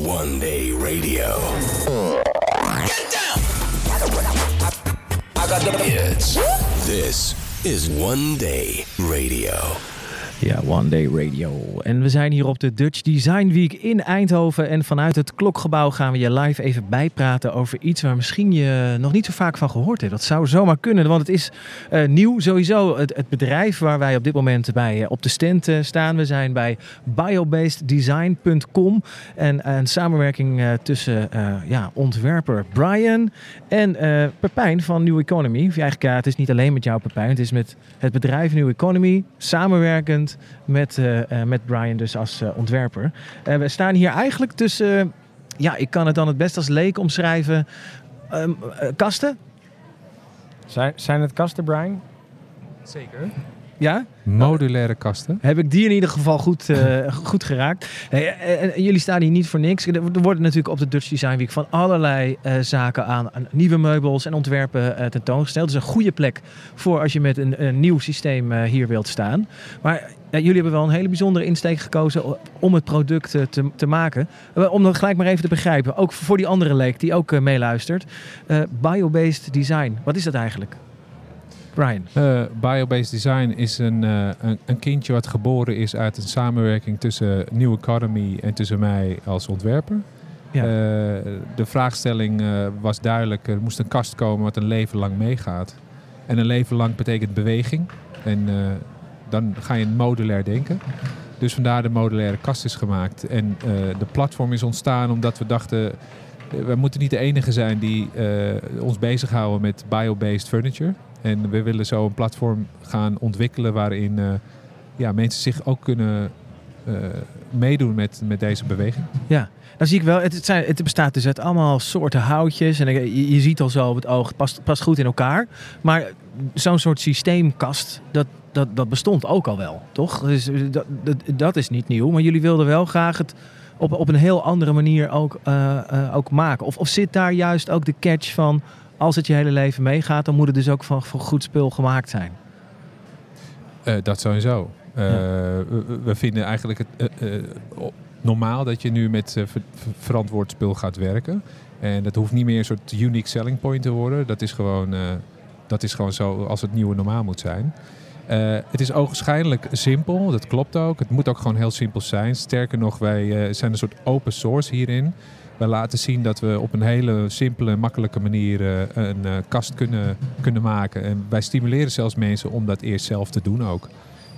One Day Radio. It's, this is One Day Radio. Ja, One Day Radio. En we zijn hier op de Dutch Design Week in Eindhoven. En vanuit het klokgebouw gaan we je live even bijpraten over iets waar misschien je nog niet zo vaak van gehoord hebt. Dat zou zomaar kunnen, want het is eh, nieuw sowieso. Het, bedrijf waar wij op dit moment bij uh, op de stand uh, staan. We zijn bij biobaseddesign.com. En een samenwerking tussen ja, ontwerper Brian en Pepijn van New Economy. Eigenlijk, het is niet alleen met jou Pepijn, het is met het bedrijf New Economy samenwerkend met, uh, met Brian dus als uh, ontwerper. we staan hier eigenlijk tussen, ja, ik kan het dan het best als leek omschrijven, um, kasten. Zijn, zijn het kasten, Brian? Zeker. Ja? Modulaire kasten. Heb ik die in ieder geval goed, uh, goed geraakt. Hey, en, jullie staan hier niet voor niks. Er worden natuurlijk op de Dutch Design Week van allerlei uh, zaken aan, aan, nieuwe meubels en ontwerpen uh, tentoongesteld. Dus een goede plek voor als je met een, een nieuw systeem hier wilt staan. Maar jullie hebben wel een hele bijzondere insteek gekozen om het product te, te maken. om dat gelijk maar even te begrijpen. Ook voor die andere leek die ook meeluistert. Biobased design, wat is dat eigenlijk? Brian? Uh, Biobased Design is een, uh, een, een, kindje wat geboren is uit een samenwerking tussen New Academy en tussen mij als ontwerper. Ja. Uh, de vraagstelling was duidelijk, er moest een kast komen wat een leven lang meegaat. En een leven lang betekent beweging. En dan ga je modulair denken. Dus vandaar de modulaire kast is gemaakt. En de platform is ontstaan omdat we dachten... We moeten niet de enige zijn die ons bezighouden met biobased furniture. En we willen zo een platform gaan ontwikkelen waarin uh, ja, mensen zich ook kunnen uh, meedoen met, met deze beweging. Ja, dan zie ik wel, het, zijn, het bestaat dus uit allemaal soorten houtjes. En je, ziet al zo op het oog, past, past goed in elkaar. Maar zo'n soort systeemkast, dat, dat, dat bestond ook al wel, toch? Dus dat, dat, dat is niet nieuw. Maar jullie wilden wel graag het op, op een heel andere manier ook, ook maken. Of, of zit daar juist ook de catch van als het je hele leven meegaat, dan moet het dus ook van, van goed spul gemaakt zijn. Uh, dat sowieso. Uh, ja. we, we, vinden eigenlijk het uh, normaal dat je nu met ver verantwoord spul gaat werken. En dat hoeft niet meer een soort unique selling point te worden. Dat is gewoon, dat is gewoon zo als het nieuwe normaal moet zijn. het is ogenschijnlijk simpel, dat klopt ook. Het moet ook gewoon heel simpel zijn. Sterker nog, wij zijn een soort open source hierin. Wij laten zien dat we op een hele simpele, makkelijke manier uh, een uh, kast kunnen, kunnen maken. En wij stimuleren zelfs mensen om dat eerst zelf te doen ook.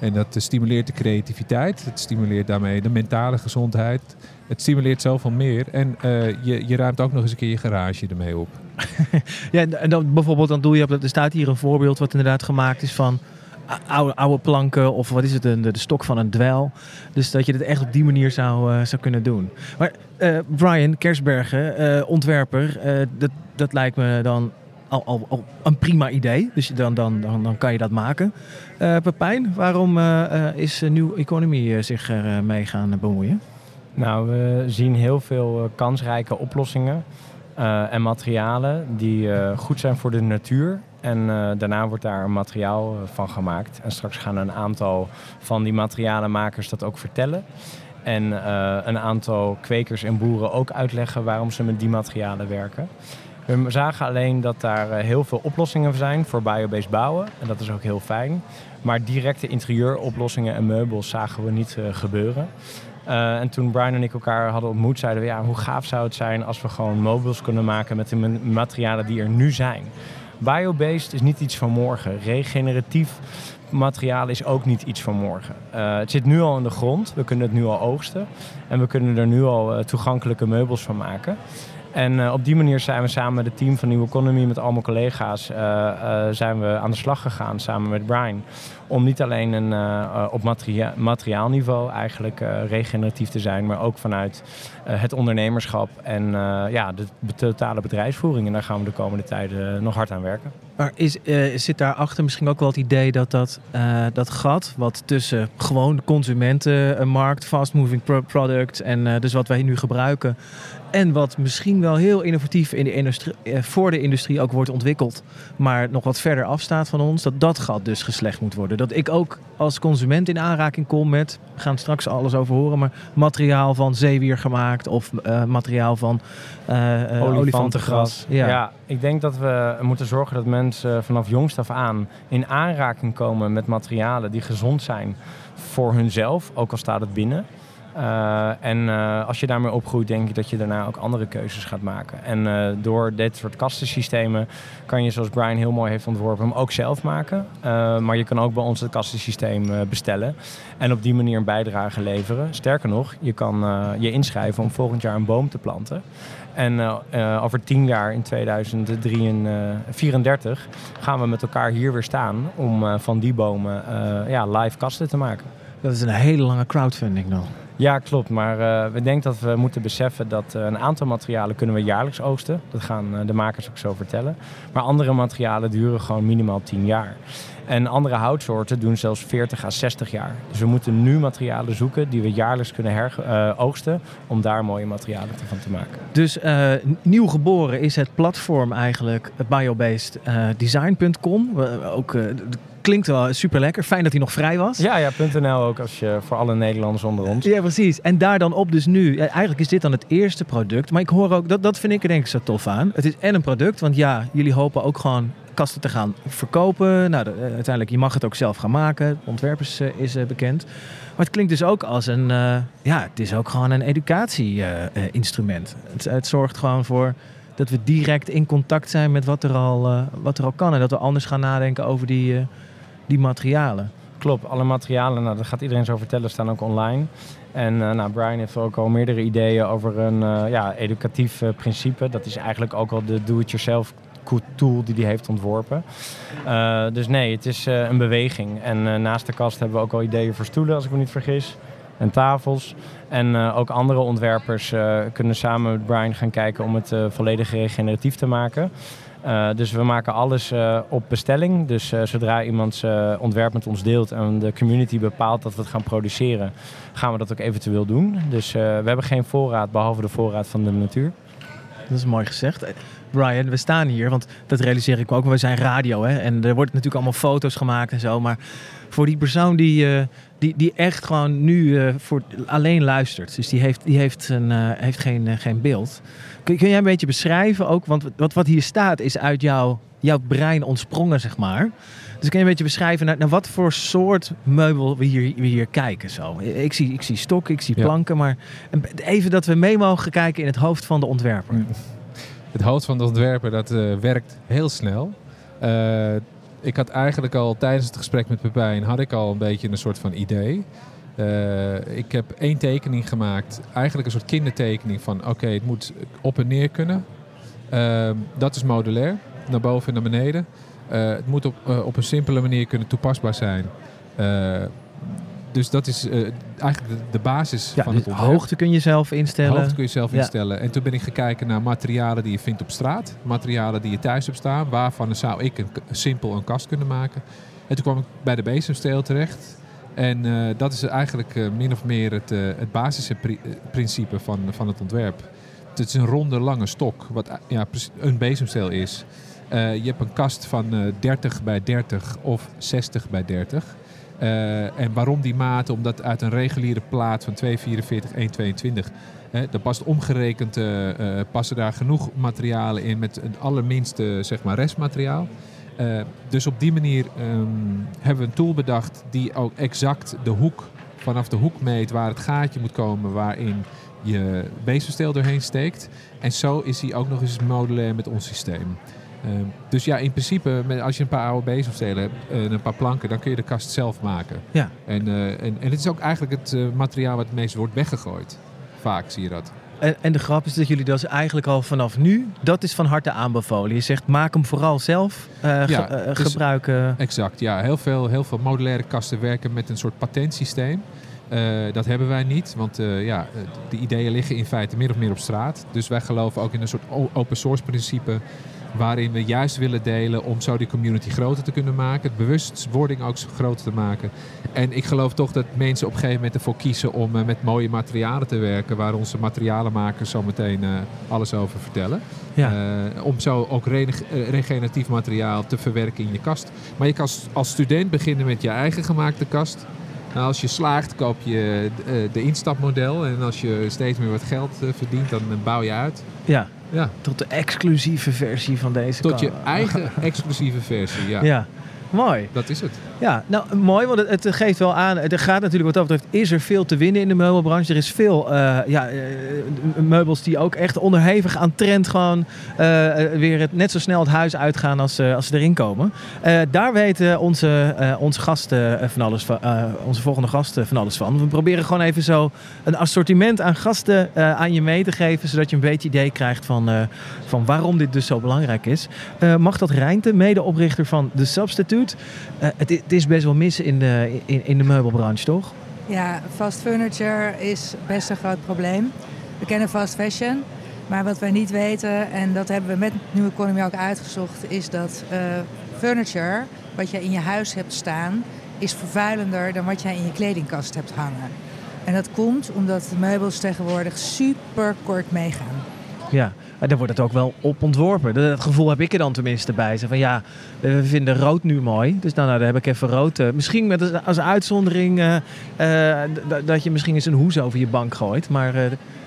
En dat stimuleert de creativiteit, het stimuleert daarmee de mentale gezondheid. Het stimuleert zoveel meer. En je, je ruimt ook nog eens een keer je garage ermee op. ja, en dan bijvoorbeeld, dan doe je er staat hier een voorbeeld wat inderdaad gemaakt is van oude, oude planken of wat is het, de, de stok van een dwel. Dus dat je het echt op die manier zou, uh, zou kunnen doen. Maar uh, Brian Kersbergen, uh, ontwerper, dat, dat lijkt me dan al, al, een prima idee. Dus dan, dan, dan, dan kan je dat maken. Pepijn, waarom is New Economy zich er mee gaan bemoeien? Nou, we zien heel veel kansrijke oplossingen en materialen die goed zijn voor de natuur en uh, daarna wordt daar een materiaal uh, van gemaakt. En straks gaan een aantal van die materialenmakers dat ook vertellen. En uh, een aantal kwekers en boeren ook uitleggen waarom ze met die materialen werken. We zagen alleen dat daar heel veel oplossingen zijn voor biobased bouwen. En dat is ook heel fijn. Maar directe interieuroplossingen en meubels zagen we niet gebeuren. En toen Brian en ik elkaar hadden ontmoet, zeiden we: ja, hoe gaaf zou het zijn als we gewoon meubels kunnen maken met de materialen die er nu zijn. Biobased is niet iets van morgen. Regeneratief materiaal is ook niet iets van morgen. Uh, het zit nu al in de grond. We kunnen het nu al oogsten. En we kunnen er nu al uh, toegankelijke meubels van maken. En uh, op die manier zijn we samen met het team van New Economy, met al mijn collega's, zijn we aan de slag gegaan samen met Brian. Om niet alleen een, op materia materiaalniveau eigenlijk regeneratief te zijn, maar ook vanuit het ondernemerschap en ja, de, totale bedrijfsvoering. En daar gaan we de komende tijden nog hard aan werken. Maar is, eh, zit daarachter misschien ook wel het idee dat dat, eh, dat gat wat tussen gewoon de consumentenmarkt, fast-moving pro- product en eh, dus wat wij nu gebruiken en wat misschien wel heel innovatief in de industrie, eh, voor de industrie ook wordt ontwikkeld, maar nog wat verder afstaat van ons, dat dat gat dus geslecht moet worden. Dat ik ook als consument in aanraking kom met, we gaan straks alles over horen, maar materiaal van zeewier gemaakt of eh, materiaal van eh, olifantengras. Ja. ik denk dat we moeten zorgen dat mensen vanaf jongst af aan in aanraking komen met materialen die gezond zijn voor hunzelf, ook al staat het binnen. Uh, en uh, als je daarmee opgroeit, denk ik dat je daarna ook andere keuzes gaat maken. En uh, door dit soort kastensystemen kan je, zoals Brian heel mooi heeft ontworpen, hem ook zelf maken. maar je kan ook bij ons het kastensysteem bestellen en op die manier een bijdrage leveren. Sterker nog, je kan je inschrijven om volgend jaar een boom te planten. En over tien jaar, in 2034, gaan we met elkaar hier weer staan om van die bomen ja, live kasten te maken. Dat is een hele lange crowdfunding dan. Ja, klopt. Maar uh, we denken dat we moeten beseffen dat uh, een aantal materialen kunnen we jaarlijks oogsten. Dat gaan uh, de makers ook zo vertellen. Maar andere materialen duren gewoon minimaal 10 jaar. En andere houtsoorten doen zelfs 40 à 60 jaar. Dus we moeten nu materialen zoeken die we jaarlijks kunnen her, oogsten. Om daar mooie materialen van te maken. Dus nieuw geboren is het platform eigenlijk biobased.design.com. ook klinkt wel super lekker. Fijn dat hij nog vrij was. Ja, ja, .nl ook als je voor alle Nederlanders onder ons. Ja, precies. En daar dan op dus nu. Ja, eigenlijk is dit dan het eerste product. Maar ik hoor ook, dat, dat vind ik er denk ik zo tof aan. Het is en een product, want ja, jullie hopen ook gewoon kasten te gaan verkopen. Nou, de, uiteindelijk, je mag het ook zelf gaan maken. Ontwerpers uh, is uh, bekend. Maar het klinkt dus ook als een, uh, ja, het is ook gewoon een educatie-instrument. Het, het zorgt gewoon voor dat we direct in contact zijn met wat er al, wat er al kan. En dat we anders gaan nadenken over die, die materialen. Klopt, alle materialen, nou, daar gaat iedereen zo vertellen, staan ook online. En uh, nou, Brian heeft ook al meerdere ideeën over een uh, ja, educatief uh, principe. Dat is eigenlijk ook al de do-it-yourself tool die hij heeft ontworpen. dus nee, het is een beweging. En naast de kast hebben we ook al ideeën voor stoelen, als ik me niet vergis. En tafels. En ook andere ontwerpers kunnen samen met Brian gaan kijken om het volledig regeneratief te maken. Uh, dus we maken alles uh, op bestelling. Dus uh, zodra iemand zijn ontwerp met ons deelt en de community bepaalt dat we het gaan produceren, gaan we dat ook eventueel doen. Dus we hebben geen voorraad behalve de voorraad van de natuur. Dat is mooi gezegd. Brian, we staan hier, want dat realiseer ik ook. We zijn radio hè? en er wordt natuurlijk allemaal foto's gemaakt en zo. Maar voor die persoon die, die, die echt gewoon nu voor, alleen luistert, dus die heeft, die heeft, een, heeft geen, geen beeld. Kun, kun jij een beetje beschrijven ook, want wat, wat hier staat is uit jouw, jouw brein ontsprongen, zeg maar. Dus kun je een beetje beschrijven naar, naar wat voor soort meubel we hier, we hier kijken zo. Ik zie, ik zie stokken, ik zie planken, maar even dat we mee mogen kijken in het hoofd van de ontwerper. Het hoofd van de ontwerper, dat werkt heel snel. Ik had eigenlijk al tijdens het gesprek met Pepijn, had ik al een beetje een soort van idee. Uh, ik heb één tekening gemaakt, eigenlijk een soort kindertekening van oké, het moet op en neer kunnen. Uh, dat is modulair, naar boven en naar beneden. Uh, het moet op, op een simpele manier kunnen toepasbaar zijn. Dus dat is eigenlijk de, de basis ja, van het dus ontwerp. Hoogte kun je zelf instellen. Hoogte kun je zelf ja. instellen. En toen ben ik gekeken naar materialen die je vindt op straat. Materialen die je thuis hebt staan. Waarvan zou ik een, simpel een kast kunnen maken. En toen kwam ik bij de bezemsteel terecht. En uh, dat is eigenlijk uh, min of meer het, het basisprincipe van, van het ontwerp. Het is een ronde, lange stok, wat ja, een bezemsteel is. je hebt een kast van 30 bij 30 of 60 bij 30. En waarom die maten? Omdat uit een reguliere plaat van 244, 122... Hè, er past omgerekend, passen daar genoeg materialen in met het allerminste zeg maar, restmateriaal. Dus op die manier um, hebben we een tool bedacht die ook exact de hoek vanaf de hoek meet waar het gaatje moet komen waarin je bezemsteel doorheen steekt. En zo is hij ook nog eens modulair met ons systeem. Uh, dus ja, in principe, als je een paar oude bezemstelen hebt en een paar planken, dan kun je de kast zelf maken. Ja. En, uh, en, en het is ook eigenlijk het uh, materiaal wat het meest wordt weggegooid. Vaak zie je dat. En, en, de grap is dat jullie dat eigenlijk al vanaf nu, dat is van harte aanbevolen. Je zegt, maak hem vooral zelf, uh, ja, ge, uh, dus gebruiken. Exact, ja. Heel veel, heel veel modulaire kasten werken met een soort patentsysteem. Uh, dat hebben wij niet, want ja, de ideeën liggen in feite meer of meer op straat. Dus wij geloven ook in een soort open source principe. Waarin we juist willen delen om zo die community groter te kunnen maken. Het bewustwording ook groter te maken. En ik geloof toch dat mensen op een gegeven moment ervoor kiezen om eh, met mooie materialen te werken, waar onze materialenmakers zo meteen eh, alles over vertellen. Ja. Eh, om zo ook regeneratief materiaal te verwerken in je kast. Maar je kan als- student beginnen met je eigen gemaakte kast. Nou, als je slaagt, koop je de instapmodel. En als je steeds meer wat geld verdient, dan bouw je uit. Ja, Ja, tot de exclusieve versie van deze tot je eigen exclusieve versie. Ja, Ja, mooi. dat is het. Ja, nou mooi, want het, het geeft wel aan. Er gaat natuurlijk wat dat betreft, is er veel te winnen in de meubelbranche. Er is veel eh, ja, eh, meubels die ook echt onderhevig aan trend gewoon eh, weer het, net zo snel het huis uitgaan als, als ze erin komen. Daar weten onze, onze gasten van alles van, onze volgende gasten van alles van. We proberen gewoon even zo een assortiment aan gasten aan je mee te geven, zodat je een beetje idee krijgt van, van waarom dit dus zo belangrijk is. Mag dat Rijnte, medeoprichter van The Substitute. Het, het is best wel mis in de, in, in de meubelbranche, toch? Ja, fast furniture is best een groot probleem. We kennen fast fashion, maar wat wij niet weten, en dat hebben we met New Economy ook uitgezocht, is dat eh, furniture, wat je in je huis hebt staan, is vervuilender dan wat jij in je kledingkast hebt hangen. En dat komt omdat de meubels tegenwoordig super kort meegaan. Ja, daar wordt het ook wel op ontworpen. Dat, gevoel heb ik er dan tenminste bij. Van ja, we vinden rood nu mooi. Dus nou, nou daar heb ik even rood. eh, misschien met als, uitzondering eh, eh, dat je misschien eens een hoes over je bank gooit. Maar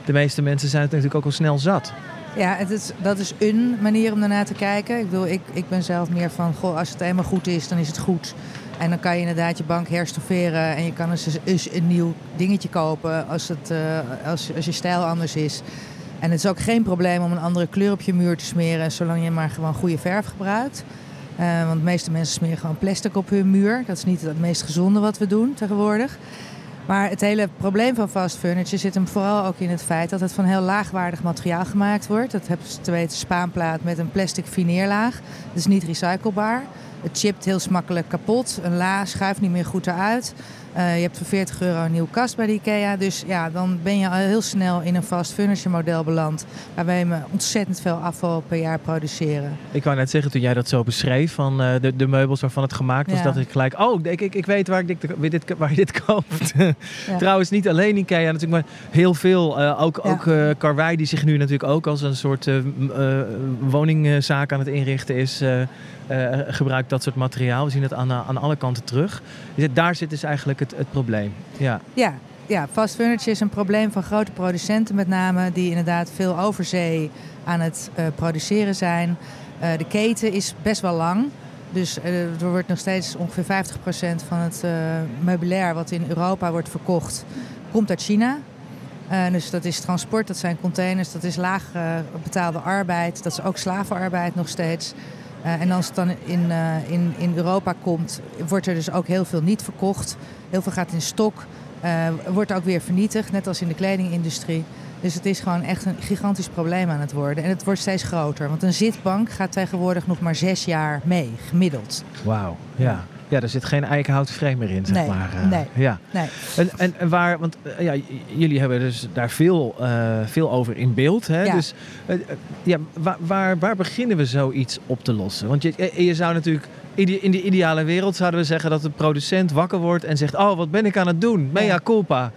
de, meeste mensen zijn het natuurlijk ook al snel zat. Ja, het is, dat is een manier om daarnaar te kijken. Ik, bedoel, ik, ik ben zelf meer van, goh, als het eenmaal goed is, dan is het goed. En dan kan je inderdaad je bank herstofferen en je kan eens, een nieuw dingetje kopen als, het, als, als je stijl anders is. En het is ook geen probleem om een andere kleur op je muur te smeren, zolang je maar gewoon goede verf gebruikt. Eh, want de meeste mensen smeren gewoon plastic op hun muur. Dat is niet het meest gezonde wat we doen tegenwoordig. Maar het hele probleem van fast furniture zit hem vooral ook in het feit dat het van heel laagwaardig materiaal gemaakt wordt. Dat heb je te weten spaanplaat met een plastic fineerlaag. Dat is niet recyclebaar. Het chipt heel smakkelijk kapot. Een la schuift niet meer goed eruit. Eh, je hebt voor 40 euro een nieuwe kast bij de IKEA. Dus ja, dan ben je al heel snel in een fast furniture model beland. Waarbij we ontzettend veel afval per jaar produceren. Ik wou net zeggen, toen jij dat zo beschreef van eh, de, de meubels waarvan het gemaakt was, Ja. dat ik gelijk, oh, ik, ik, ik weet waar, ik dit, dit, waar je dit koopt. Trouwens, niet alleen Ikea natuurlijk, maar heel veel. eh, ook Ja. ook Karwei, die zich nu natuurlijk ook als een soort woningzaak aan het inrichten is, eh, gebruikt dat soort materiaal. We zien het aan, eh, aan alle kanten terug. Dus daar zit dus eigenlijk het, het probleem. Ja. Ja, ja, fast furniture is een probleem van grote producenten met name... die inderdaad veel overzee aan het eh, produceren zijn. De keten is best wel lang. Dus er wordt nog steeds ongeveer 50% van het meubilair... wat in Europa wordt verkocht, komt uit China. Dus dat is transport, dat zijn containers, dat is laag betaalde arbeid. Dat is ook slavenarbeid nog steeds. Eh, en als het dan in, eh, in, in Europa komt, wordt er dus ook heel veel niet verkocht. Heel veel gaat in stok. Eh, wordt ook weer vernietigd, net als in de kledingindustrie. Dus het is gewoon echt een gigantisch probleem aan het worden. En het wordt steeds groter. Want een zitbank gaat tegenwoordig nog maar zes jaar mee, gemiddeld. Wauw. Ja. Ja, er zit geen eikenhouten frame meer in, zeg Nee, maar. eh. nee. Ja. Nee. En, en, en waar, want eh, ja, jullie hebben dus daar veel, eh, veel over in beeld. Hè? Ja. Dus ja, waar, waar, waar beginnen we zoiets op te lossen? Want je, je zou natuurlijk, in de, ideale wereld zouden we zeggen dat de producent wakker wordt en zegt: Oh, wat ben ik aan het doen? Mea Ja. culpa.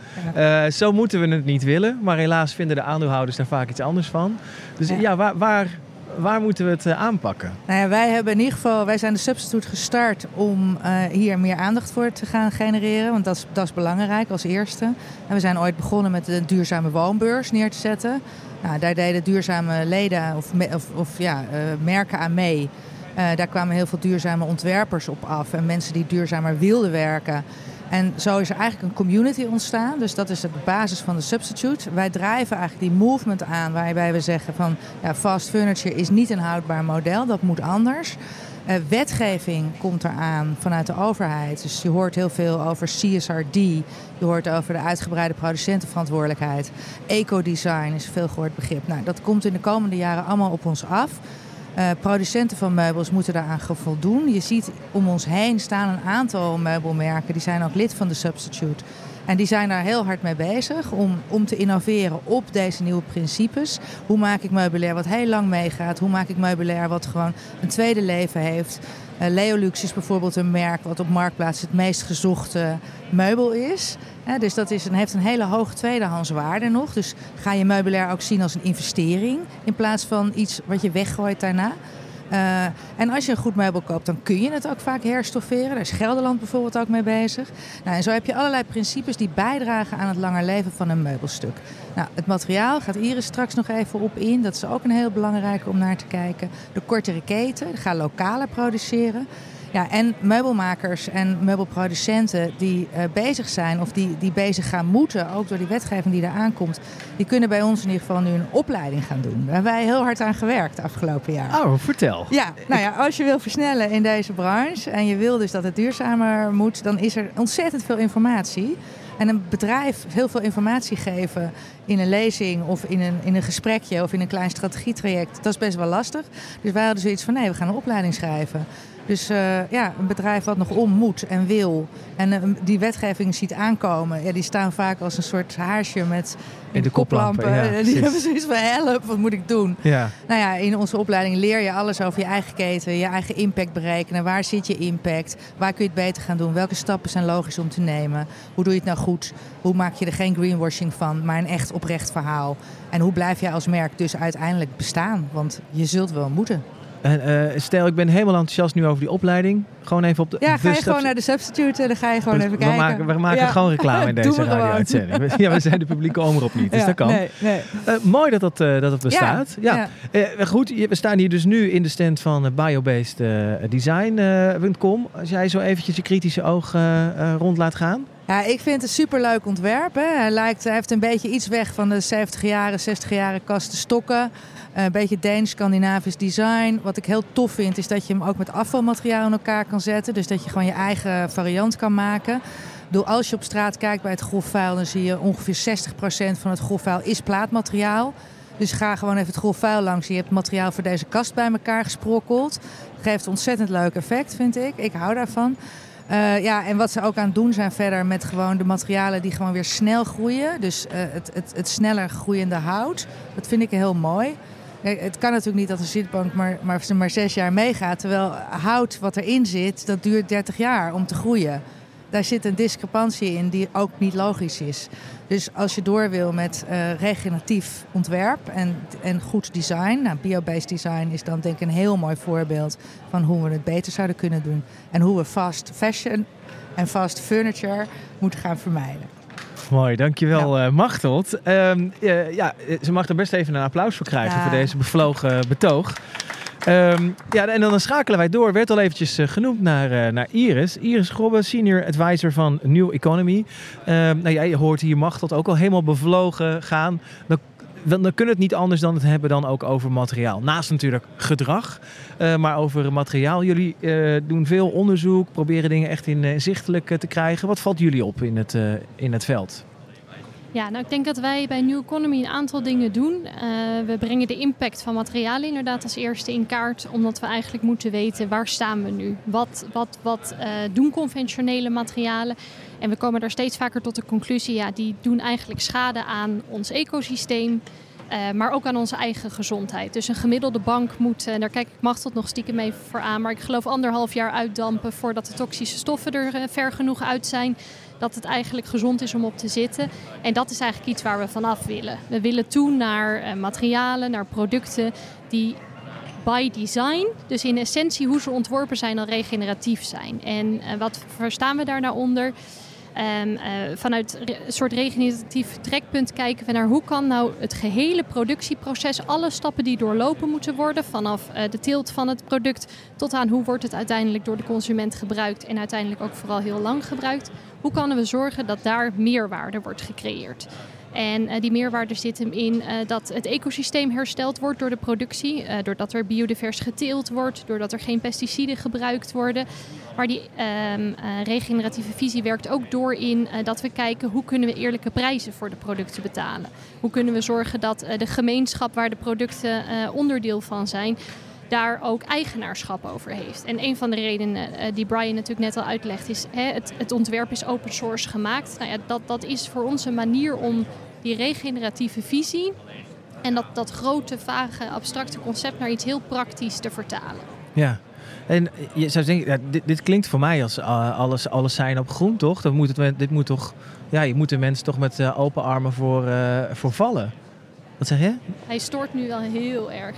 Zo moeten we het niet willen. Maar helaas vinden de aandeelhouders daar vaak iets anders van. Dus ja, Ja. waar, waar, waar moeten we het eh, aanpakken? Nou ja, wij hebben in ieder geval, wij zijn de Substitute gestart om eh, hier meer aandacht voor te gaan genereren. Want dat is, dat is belangrijk als eerste. En we zijn ooit begonnen met een duurzame woonbeurs neer te zetten. Nou, daar deden duurzame leden of, of, of ja, eh, merken aan mee. Daar kwamen heel veel duurzame ontwerpers op af en mensen die duurzamer wilden werken. En zo is er eigenlijk een community ontstaan. Dus dat is de basis van de Substitute. Wij drijven eigenlijk die movement aan waarbij we zeggen van ja, fast furniture is niet een houdbaar model, dat moet anders. Eh, wetgeving komt eraan vanuit de overheid. Dus je hoort heel veel over CSRD. Je hoort over de uitgebreide producentenverantwoordelijkheid. Ecodesign is een veel gehoord begrip. Nou, dat komt in de komende jaren allemaal op ons af. Eh, producenten van meubels moeten daaraan voldoen. Je ziet om ons heen staan een aantal meubelmerken. Die zijn ook lid van de Substitute. En die zijn daar heel hard mee bezig om, om te innoveren op deze nieuwe principes. Hoe maak ik meubilair wat heel lang meegaat? Hoe maak ik meubilair wat gewoon een tweede leven heeft? Uh, Leolux is bijvoorbeeld een merk wat op Marktplaats het meest gezochte meubel is. Dus dat is een, heeft een hele hoge tweedehandswaarde nog. Dus ga je meubilair ook zien als een investering in plaats van iets wat je weggooit daarna. Uh, en als je een goed meubel koopt, dan kun je het ook vaak herstofferen. Daar is Gelderland bijvoorbeeld ook mee bezig. Nou, en zo heb je allerlei principes die bijdragen aan het langer leven van een meubelstuk. Nou, het materiaal gaat Iris straks nog even op in. Dat is ook een heel belangrijke om naar te kijken. De kortere keten, ga lokaler produceren. Ja, en meubelmakers en meubelproducenten die uh, bezig zijn of die, die bezig gaan moeten, ook door die wetgeving die er aankomt, die kunnen bij ons in ieder geval nu een opleiding gaan doen. Daar hebben wij heel hard aan gewerkt de afgelopen jaar. Oh, vertel. Ja, nou ja, als je wil versnellen in deze branche en je wil dus dat het duurzamer moet, dan is er ontzettend veel informatie. En een bedrijf heel veel informatie geven in een lezing of in een, in een gesprekje of in een klein strategietraject, dat is best wel lastig. Dus wij hadden zoiets van nee, we gaan een opleiding schrijven. Dus uh, ja, een bedrijf wat nog om moet en wil en uh, die wetgeving ziet aankomen, ja, die staan vaak als een soort haarsje met in de koplampen. koplampen. Ja, die hebben zoiets van help, wat moet ik doen? Ja. Nou ja, in onze opleiding leer je alles over je eigen keten, je eigen impact berekenen. Waar zit je impact? Waar kun je het beter gaan doen? Welke stappen zijn logisch om te nemen? Hoe doe je het nou goed? Hoe maak je er geen greenwashing van, maar een echt oprecht verhaal? En hoe blijf jij als merk dus uiteindelijk bestaan? Want je zult wel moeten. En, uh, stel, ik ben helemaal enthousiast nu over die opleiding. Gewoon even op de. Ja, ga je gewoon naar de substitute en dan ga je gewoon even we kijken. Maken, we maken gewoon reclame in deze radio-uitzending. ja, we zijn de publieke omroep niet, dus ja, dat kan. Nee, nee. Uh, mooi dat dat, uh, dat het bestaat. Ja, ja. Goed, we staan hier dus nu in de stand van biobased design.com. Als jij zo eventjes je kritische oog rond laat gaan. Ja, ik vind het een superleuk ontwerp. Hè. Hij, lijkt, hij heeft een beetje iets weg van de 70 jaren, 60 jaren kasten stokken. Een beetje Deens, Scandinavisch design. Wat ik heel tof vind, is dat je hem ook met afvalmateriaal in elkaar kan zetten. Dus dat je gewoon je eigen variant kan maken. Bedoel, als je op straat kijkt bij het grofvuil, dan zie je ongeveer 60% van het grofvuil is plaatmateriaal. Dus ga gewoon even het grofvuil langs. Je hebt materiaal voor deze kast bij elkaar gesprokkeld. Geeft ontzettend leuk effect, vind ik. Ik hou daarvan. Uh, ja, en wat ze ook aan het doen zijn verder met gewoon de materialen die gewoon weer snel groeien. Dus uh, het, het, het sneller groeiende hout. Dat vind ik heel mooi. Het kan natuurlijk niet dat een zitbank maar, maar, maar zes jaar meegaat. Terwijl hout wat erin zit, dat duurt 30 jaar om te groeien. Daar zit een discrepantie in die ook niet logisch is. Dus als je door wil met uh, regeneratief ontwerp en, en goed design. Nou, biobased design is dan denk ik een heel mooi voorbeeld van hoe we het beter zouden kunnen doen. En hoe we fast fashion en fast furniture moeten gaan vermijden. Mooi, dankjewel ja. uh, Machteld. Uh, ja, ze mag er best even een applaus voor krijgen ja. voor deze bevlogen betoog. Um, ja, en dan schakelen wij door. Werd al eventjes uh, genoemd naar, uh, naar Iris. Iris Grobbe, senior advisor van New Economy. Um, nou, jij hoort hier Machteld ook al helemaal bevlogen gaan. Dan, dan, kunnen het niet anders dan het hebben dan ook over materiaal. Naast natuurlijk gedrag, uh, maar over materiaal. Jullie doen veel onderzoek, proberen dingen echt inzichtelijk te krijgen. Wat valt jullie op in het, in het veld? Ja, nou ik denk dat wij bij New Economy een aantal dingen doen. Uh, we brengen de impact van materialen inderdaad als eerste in kaart, omdat we eigenlijk moeten weten waar staan we nu. Wat, wat, wat uh, doen conventionele materialen? En we komen daar steeds vaker tot de conclusie, ja, die doen eigenlijk schade aan ons ecosysteem. Uh, maar ook aan onze eigen gezondheid. Dus een gemiddelde bank moet, en daar kijk ik Machteld nog stiekem mee voor aan, maar ik geloof anderhalf jaar uitdampen voordat de toxische stoffen er ver genoeg uit zijn dat het eigenlijk gezond is om op te zitten. En dat is eigenlijk iets waar we vanaf willen. We willen toe naar uh, materialen, naar producten die by design, dus in essentie hoe ze ontworpen zijn, al regeneratief zijn. En uh, wat verstaan we daar nou onder? Um, uh, vanuit een soort regeneratief trekpunt kijken we naar hoe kan nou het gehele productieproces, alle stappen die doorlopen moeten worden, vanaf uh, de teelt van het product tot aan hoe wordt het uiteindelijk door de consument gebruikt en uiteindelijk ook vooral heel lang gebruikt. Hoe kunnen we zorgen dat daar meerwaarde wordt gecreëerd? En uh, die meerwaarde zit hem in uh, dat het ecosysteem hersteld wordt door de productie. Uh, doordat er biodivers geteeld wordt, doordat er geen pesticiden gebruikt worden. Maar die um, regeneratieve visie werkt ook door in dat we kijken hoe kunnen we eerlijke prijzen voor de producten betalen. Hoe kunnen we zorgen dat de gemeenschap waar de producten onderdeel van zijn, daar ook eigenaarschap over heeft. En een van de redenen die Brian natuurlijk net al uitlegt is... Hè, het, het, ontwerp is open source gemaakt. Nou ja, dat, dat is voor ons een manier om die regeneratieve visie... en dat, dat grote, vage, abstracte concept naar iets heel praktisch te vertalen. Ja, en je zou denken, ja, dit, dit, klinkt voor mij als uh, alles, alles zijn op groen, toch? Dat moet het, dit moet toch, ja, je moet de mensen toch met uh, open armen voor, uh, voor vallen. Wat zeg je? Hij stoort nu wel heel erg.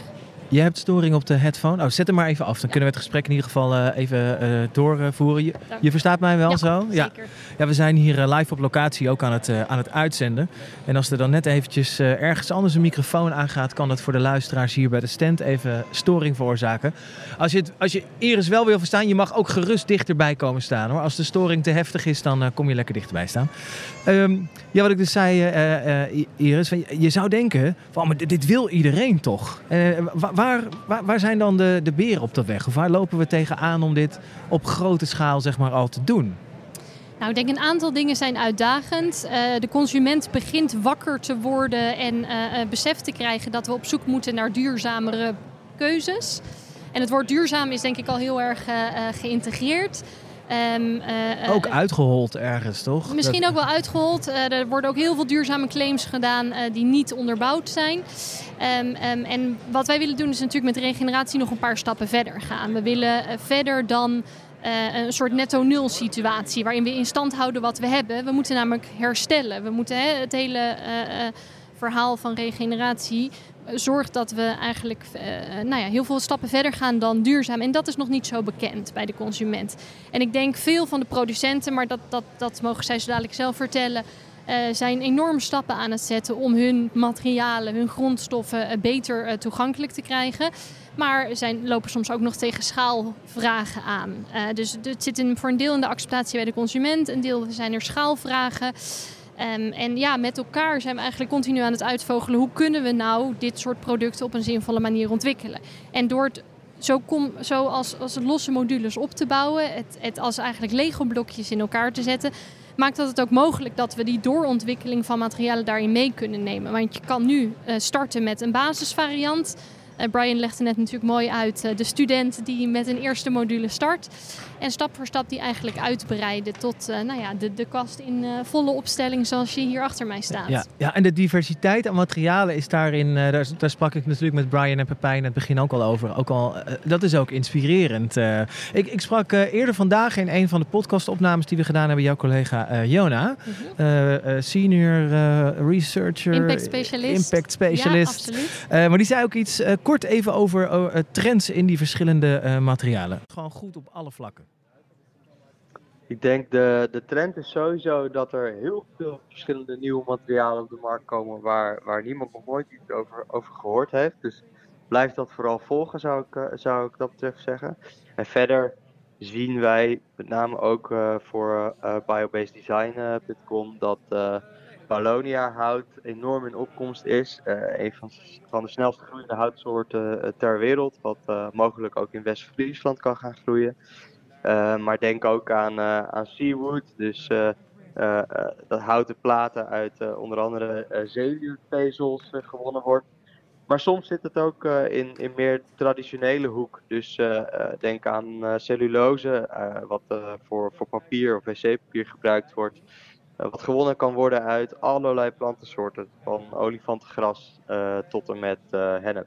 Je hebt storing op de headphone. Oh, zet hem maar even af. Dan kunnen we het gesprek in ieder geval uh, even uh, doorvoeren. Je, je, verstaat mij wel ja, zo? Ja, zeker. Ja, we zijn hier uh, live op locatie ook aan het, aan het uitzenden. En als er dan net eventjes ergens anders een microfoon aangaat... kan dat voor de luisteraars hier bij de stand even storing veroorzaken. Als je, het, als je Iris wel wil verstaan, je mag ook gerust dichterbij komen staan. hoor. Als de storing te heftig is, dan kom je lekker dichterbij staan. Um, ja, wat ik dus zei, Iris. Je zou denken, van, maar dit wil iedereen toch? Waar, waar, waar, zijn dan de, de beren op de weg? Of waar lopen we tegenaan om dit op grote schaal zeg maar, al te doen? Nou, ik denk een aantal dingen zijn uitdagend. Uh, de consument begint wakker te worden en uh, besef te krijgen dat we op zoek moeten naar duurzamere keuzes. En het woord duurzaam is denk ik al heel erg geïntegreerd. Um, uh, ook uitgehold ergens, toch? Misschien ook wel uitgehold. Uh, er worden ook heel veel duurzame claims gedaan uh, die niet onderbouwd zijn. Um, um, en wat wij willen doen is natuurlijk met regeneratie nog een paar stappen verder gaan. We willen verder dan een soort netto-nul situatie waarin we in stand houden wat we hebben. We moeten namelijk herstellen. We moeten hè, het hele verhaal van regeneratie zorgt dat we eigenlijk uh, nou ja, heel veel stappen verder gaan dan duurzaam. En dat is nog niet zo bekend bij de consument. En ik denk veel van de producenten, maar dat, dat, dat mogen zij zo dadelijk zelf vertellen. Uh, zijn enorme stappen aan het zetten om hun materialen, hun grondstoffen beter toegankelijk te krijgen. Maar zijn, lopen soms ook nog tegen schaalvragen aan. dus het zit in, voor een deel in de acceptatie bij de consument, een deel zijn er schaalvragen. Um, en ja, met elkaar zijn we eigenlijk continu aan het uitvogelen hoe kunnen we nou dit soort producten op een zinvolle manier ontwikkelen. En door het zo, kom, zo als, als losse modules op te bouwen, het, het als eigenlijk Lego-blokjes in elkaar te zetten, maakt dat het ook mogelijk dat we die doorontwikkeling van materialen daarin mee kunnen nemen. Want je kan nu uh, starten met een basisvariant. Uh, Brian legde net natuurlijk mooi uit uh, de student die met een eerste module start. En stap voor stap die eigenlijk uitbreiden tot uh, nou ja, de, de kast in volle opstelling zoals je hier achter mij staat. Ja, ja en de diversiteit aan materialen is daarin, daar, daar, sprak ik natuurlijk met Brian en Pepijn in het begin ook al over. Ook al, dat is ook inspirerend. ik, ik sprak eerder vandaag in een van de podcastopnames die we gedaan hebben, jouw collega Jona. -hmm. senior researcher. Impact specialist. Impact specialist. Ja, absoluut. maar die zei ook iets kort even over trends in die verschillende materialen. Gewoon goed op alle vlakken. Ik denk de, de trend is sowieso dat er heel veel verschillende nieuwe materialen op de markt komen waar, waar niemand nog nooit iets over, over gehoord heeft. Dus blijf dat vooral volgen, zou ik, uh, zou ik dat betreft zeggen. En verder zien wij met name ook voor biobaseddesign.com dat Palonia hout enorm in opkomst is. Uh, een van, van, de snelst groeiende houtsoorten uh, ter wereld, wat uh, mogelijk ook in West-Friesland kan gaan groeien. Maar denk ook aan, aan seawood, dus dat houten platen uit onder andere zeewierdvezels gewonnen wordt. Maar soms zit het ook in, in meer traditionele hoek. Dus denk aan cellulose, wat voor, voor papier of wc-papier gebruikt wordt. Eh, wat gewonnen kan worden uit allerlei plantensoorten. Van olifantengras tot en met uh, hennep.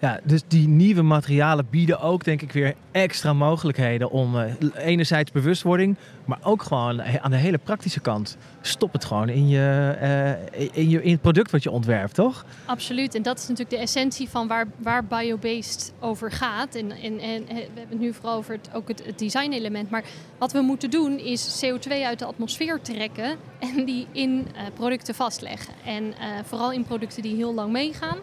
Ja, dus die nieuwe materialen bieden ook denk ik weer extra mogelijkheden om uh, enerzijds bewustwording, maar ook gewoon aan de hele praktische kant. Stop het gewoon in, je, uh, in, je, in het product wat je ontwerpt, toch? Absoluut. En dat is natuurlijk de essentie van waar, waar biobased over gaat. En, en, en we hebben het nu vooral over het, ook het, het design element. Maar wat we moeten doen is CO2 uit de atmosfeer trekken en die in producten vastleggen. En vooral in producten die heel lang meegaan.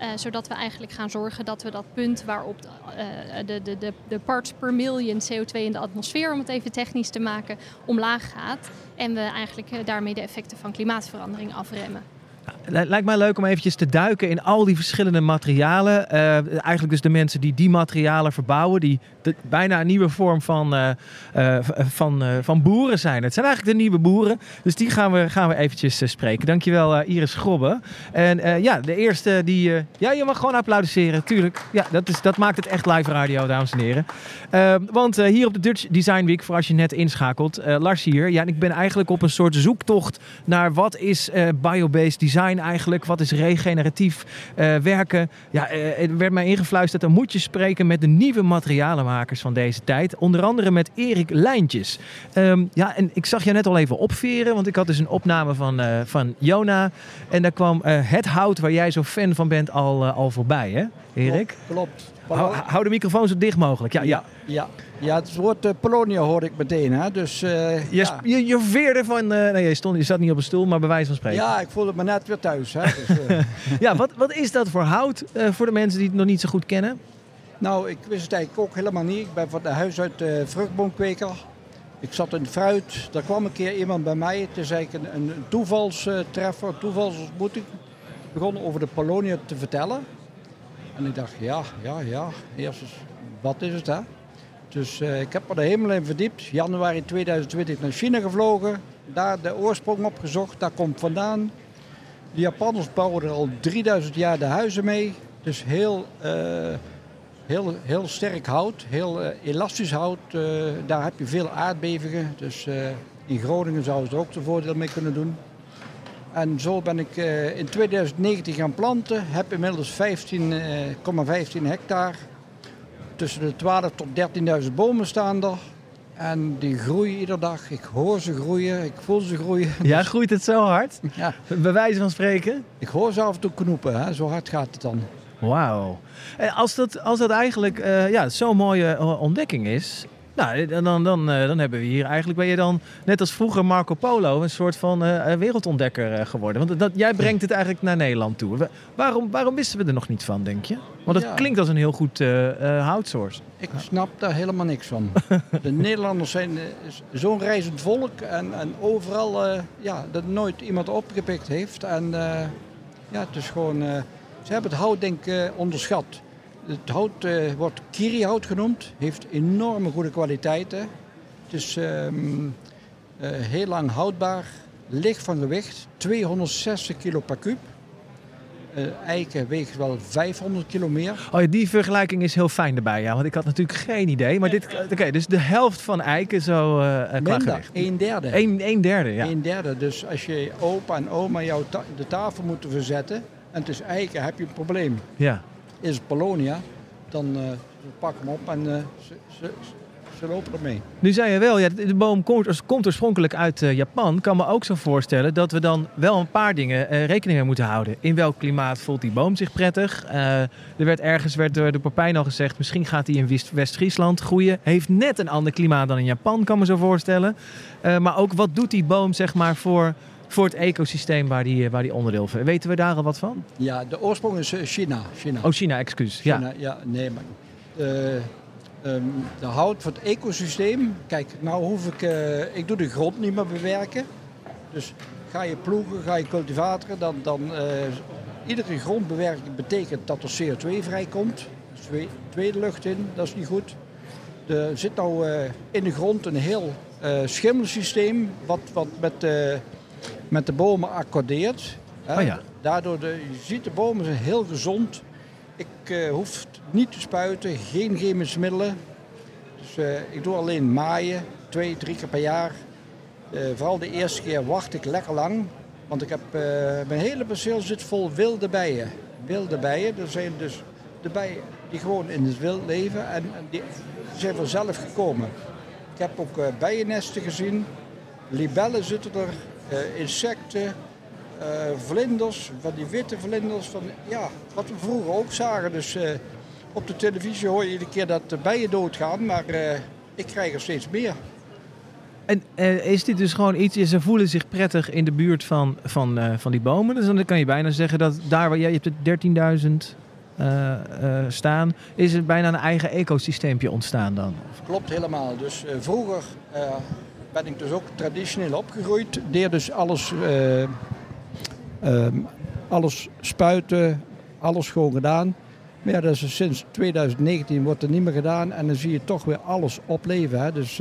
Uh, zodat we eigenlijk gaan zorgen dat we dat punt waarop de, uh, de, de, de, de, parts per million CO2 in de atmosfeer, om het even technisch te maken, omlaag gaat. En we eigenlijk uh, daarmee de effecten van klimaatverandering afremmen. Het lijkt mij leuk om eventjes te duiken in al die verschillende materialen. Uh, eigenlijk dus de mensen die die materialen verbouwen, die bijna een nieuwe vorm van, uh, uh, van, van boeren zijn. Het zijn eigenlijk de nieuwe boeren, dus die gaan we, gaan we eventjes spreken. Dankjewel Iris Grobbe. En ja, de eerste die... ja, je mag gewoon applaudisseren, tuurlijk. Ja, dat, is, dat maakt het echt live radio, dames en heren. want hier op de Dutch Design Week, voor als je net inschakelt, Lars hier. Ja, en ik ben eigenlijk op een soort zoektocht naar wat is biobased design eigenlijk? Wat is regeneratief uh, werken? Ja, er werd mij ingefluisterd, dan moet je spreken met de nieuwe materialenmakers van deze tijd. Onder andere met Erik Lijntjes. Um, ja, en ik zag je net al even opveren, want ik had dus een opname van, uh, van Jona. En daar kwam het hout waar jij zo fan van bent al, al voorbij, hè, Erik? Klopt. Hou, hou, de microfoon zo dicht mogelijk. Ja, ja. ja. Ja, het woord uh, Polonia hoor ik meteen. Hè? Dus, uh, je, ja. je, je veerde van... Uh, nee, je, stond, je zat niet op een stoel, maar bij wijze van spreken. Ja, ik voelde me net weer thuis. Hè? Dus, ja, wat, wat is dat voor hout voor de mensen die het nog niet zo goed kennen? Nou, ik wist het eigenlijk ook helemaal niet. Ik ben van de huis uit vruchtboomkweker. Ik zat in fruit. Daar kwam een keer iemand bij mij. Het is eigenlijk een, een toevalstreffer, een toevalsontmoeting. Ik begon over de Polonia te vertellen. En ik dacht, ja, ja, ja. Eerst eens, wat is het hè? Dus uh, ik heb er de hemel in verdiept. Januari 2020 naar China gevlogen. Daar de oorsprong opgezocht. Daar komt vandaan. De Japanners bouwen er al 3000 jaar de huizen mee. Dus heel, uh, heel, heel sterk hout. Heel uh, elastisch hout. daar heb je veel aardbevingen. Dus in Groningen zouden ze er ook zijn voordeel mee kunnen doen. En zo ben ik in 2019 gaan planten. Heb inmiddels 15,15 hectare tussen de 12 tot 13.000 bomen staan er. En die groeien iedere dag. Ik hoor ze groeien, ik voel ze groeien. Ja, groeit het zo hard? Ja. Bij wijze van spreken? Ik hoor ze af en toe knoepen, hè? zo hard gaat het dan. Wauw. En als dat, als dat eigenlijk uh, ja, zo'n mooie ontdekking is, nou, dan, dan, uh, dan hebben we hier eigenlijk, ben je dan net als vroeger Marco Polo een soort van uh, wereldontdekker uh, geworden. Want dat, jij brengt het eigenlijk naar Nederland toe. We, waarom, waarom wisten we er nog niet van, denk je? Want het ja. klinkt als een heel goed houtsource. Ik snap daar helemaal niks van. De Nederlanders zijn zo'n reizend volk en, en overal ja, dat nooit iemand opgepikt heeft. En ja, het is gewoon, ze hebben het hout denk ik onderschat. Het hout uh, wordt kirihout genoemd, heeft enorme goede kwaliteiten. Het is um, uh, heel lang houdbaar, licht van gewicht, 260 kilo per kuub. Uh, eiken weegt wel 500 kilo meer. Oh ja, die vergelijking is heel fijn erbij, ja. Want ik had natuurlijk geen idee. Maar dit, oké, okay, dus de helft van eiken zo uh, gewicht. Een derde. Een, een derde, ja. Een derde. Dus als je opa en oma jou ta de tafel moeten verzetten en het is eiken, heb je een probleem. Ja is Polonia, dan uh, pak hem op en uh, ze, ze, ze, lopen ermee. Nu zei je wel, ja, de boom komt, komt oorspronkelijk uit uh, Japan. Kan me ook zo voorstellen dat we dan wel een paar dingen rekening mee moeten houden. In welk klimaat voelt die boom zich prettig? er werd ergens werd door de Papijn al gezegd, misschien gaat hij in West-Friesland groeien. Heeft net een ander klimaat dan in Japan, kan me zo voorstellen. maar ook wat doet die boom zeg maar voor voor het ecosysteem waar die, eh, waar die onderdeel van. Weten we daar al wat van? Ja, de oorsprong is eh, China. China. Oh, China, excuus. China, ja. ja, nee, maar uh, um, de hout voor het ecosysteem. Kijk, nou hoef ik, uh, ik doe de grond niet meer bewerken. Dus ga je ploegen, ga je cultivatoren, dan, dan uh, iedere grondbewerking betekent dat er CO2 vrijkomt. Dus tweede lucht in, dat is niet goed. Er zit nou in de grond een heel schimmelsysteem, wat, wat met met de bomen accordeert. Oh ja. Daardoor, de, je ziet de bomen zijn heel gezond. Ik uh, hoef niet te spuiten, geen chemische middelen. Dus uh, ik doe alleen maaien, twee, drie keer per jaar. Uh, vooral de eerste keer wacht ik lekker lang. Want ik heb, mijn hele perceel zit vol wilde bijen. Wilde bijen, dat zijn dus de bijen die gewoon in het wild leven en, en die zijn vanzelf gekomen. Ik heb ook bijennesten gezien. Libellen zitten er, insecten, uh, vlinders, van die witte vlinders, van, ja, wat we vroeger ook zagen. Dus uh, op de televisie hoor je iedere keer dat de bijen doodgaan, maar ik krijg er steeds meer. En is dit dus gewoon iets, ze voelen zich prettig in de buurt van, van, van die bomen. Dus dan kan je bijna zeggen dat daar waar jij je hebt het 13.000 staan, is het bijna een eigen ecosysteempje ontstaan dan? Klopt helemaal. Dus vroeger ben ik dus ook traditioneel opgegroeid. Deed dus alles uh, Ehm, alles spuiten, alles gewoon gedaan. Maar dat is sinds 2019 wordt er niet meer gedaan. En dan zie je toch weer alles opleven. Hè. Dus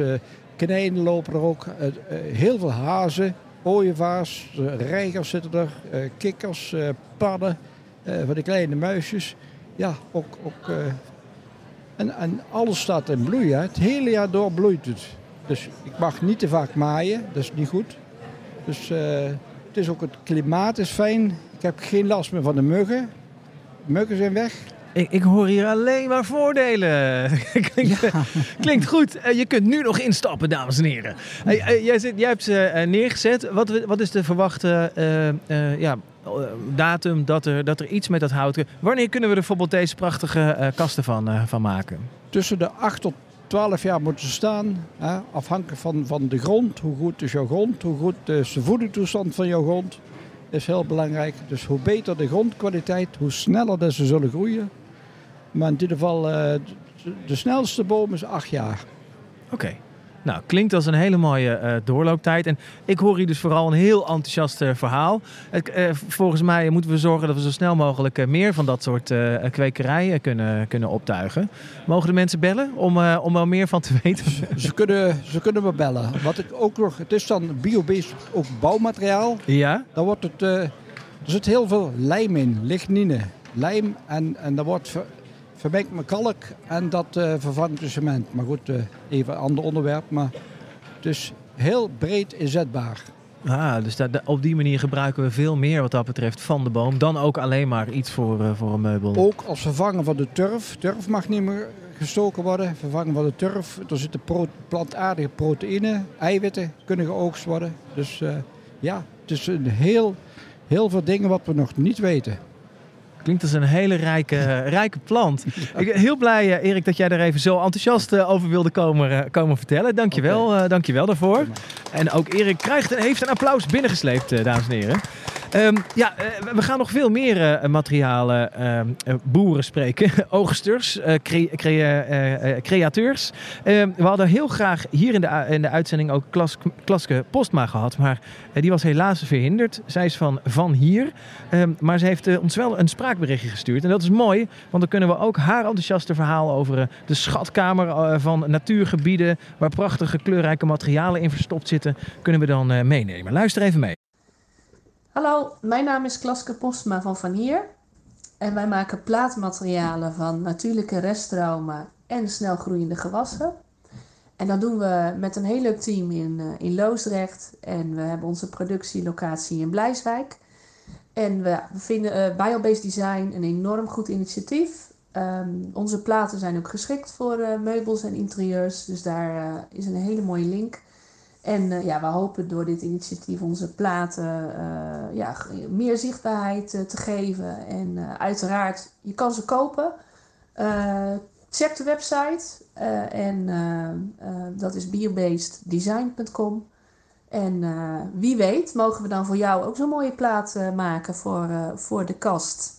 uh, lopen er ook. Uh, heel veel hazen, ooievaars, reigers zitten er. kikkers, padden, van de kleine muisjes. Ja, ook... ook en, en alles staat in bloei. Het hele jaar door bloeit het. Dus ik mag niet te vaak maaien. Dat is niet goed. Dus het is ook het klimaat is fijn. Ik heb geen last meer van de muggen. De muggen zijn weg. Ik, ik, hoor hier alleen maar voordelen. klinkt, klinkt, goed. Eh, je kunt nu nog instappen, dames en heren. Uh, jij, zit, jij, hebt ze neergezet. Wat, wat, is de verwachte ja, datum dat er, dat er iets met dat hout... Wanneer kunnen we er bijvoorbeeld deze prachtige kasten van, van maken? Tussen de 8 tot 12 jaar moeten ze staan. Hè, afhankelijk van, van de grond. Hoe goed is jouw grond? Hoe goed is de voedingstoestand van jouw grond? Is heel belangrijk. Dus hoe beter de grondkwaliteit, hoe sneller dat ze zullen groeien. Maar in ieder geval, uh, de snelste boom is 8 jaar. Oké. Nou, klinkt als een hele mooie uh, doorlooptijd. En ik hoor hier dus vooral een heel enthousiast uh, verhaal. Uh, volgens mij moeten we zorgen dat we zo snel mogelijk meer van dat soort kwekerijen kunnen, kunnen optuigen. Mogen de mensen bellen om, om er meer van te weten? Ze, kunnen, ze kunnen me bellen. Wat ik ook nog, het is dan biobased ook bouwmateriaal. Ja. Dan wordt het, er zit heel veel lijm in, lignine. Lijm en, en dat wordt vermengd met kalk en dat uh, vervangt de cement. Maar goed, uh, even een ander onderwerp. Maar het is heel breed inzetbaar. Ah, dus dat, op die manier gebruiken we veel meer wat dat betreft van de boom. Dan ook alleen maar iets voor, uh, voor een meubel. Ook als vervanger van de turf. Turf mag niet meer gestoken worden. Vervangen van de turf. Er zitten pro plantaardige proteïnen, eiwitten kunnen geoogst worden. Dus ja, het is een heel, heel veel dingen wat we nog niet weten. Klinkt als een hele rijke, rijke plant. Ik ben heel blij, uh, Erik, dat jij er even zo enthousiast uh, over wilde komen, komen vertellen. Dankjewel, okay. dankjewel daarvoor. En ook Erik krijgt en heeft een applaus binnengesleept, dames en heren. Um, ja, uh, we gaan nog veel meer uh, materialen uh, boeren spreken. Oogsters, cre cre createurs. Ehm, we hadden heel graag hier in de, in de uitzending ook Klas Klaske Postma gehad. Maar die was helaas verhinderd. Zij is van Van Hier. Maar ze heeft ons wel een spraakberichtje gestuurd. En dat is mooi, want dan kunnen we ook haar enthousiaste verhaal over de schatkamer van natuurgebieden... waar prachtige kleurrijke materialen in verstopt zitten, kunnen we dan meenemen. Luister even mee. Hallo, mijn naam is Klaske Postma van Van Hier. En wij maken plaatmaterialen van natuurlijke reststromen en snelgroeiende gewassen. En dat doen we met een heel leuk team in, uh, in Loosdrecht. En we hebben onze productielocatie in Blijswijk. En we vinden uh, Biobased Design een enorm goed initiatief. Um, onze platen zijn ook geschikt voor uh, meubels en interieurs. Dus daar is een hele mooie link. En uh, ja, we hopen door dit initiatief onze platen uh, ja, meer zichtbaarheid uh, te geven. En uiteraard, je kan ze kopen. check de website. en dat is biobaseddesign.com. En wie weet, mogen we dan voor jou ook zo'n mooie plaat maken voor, voor de kast.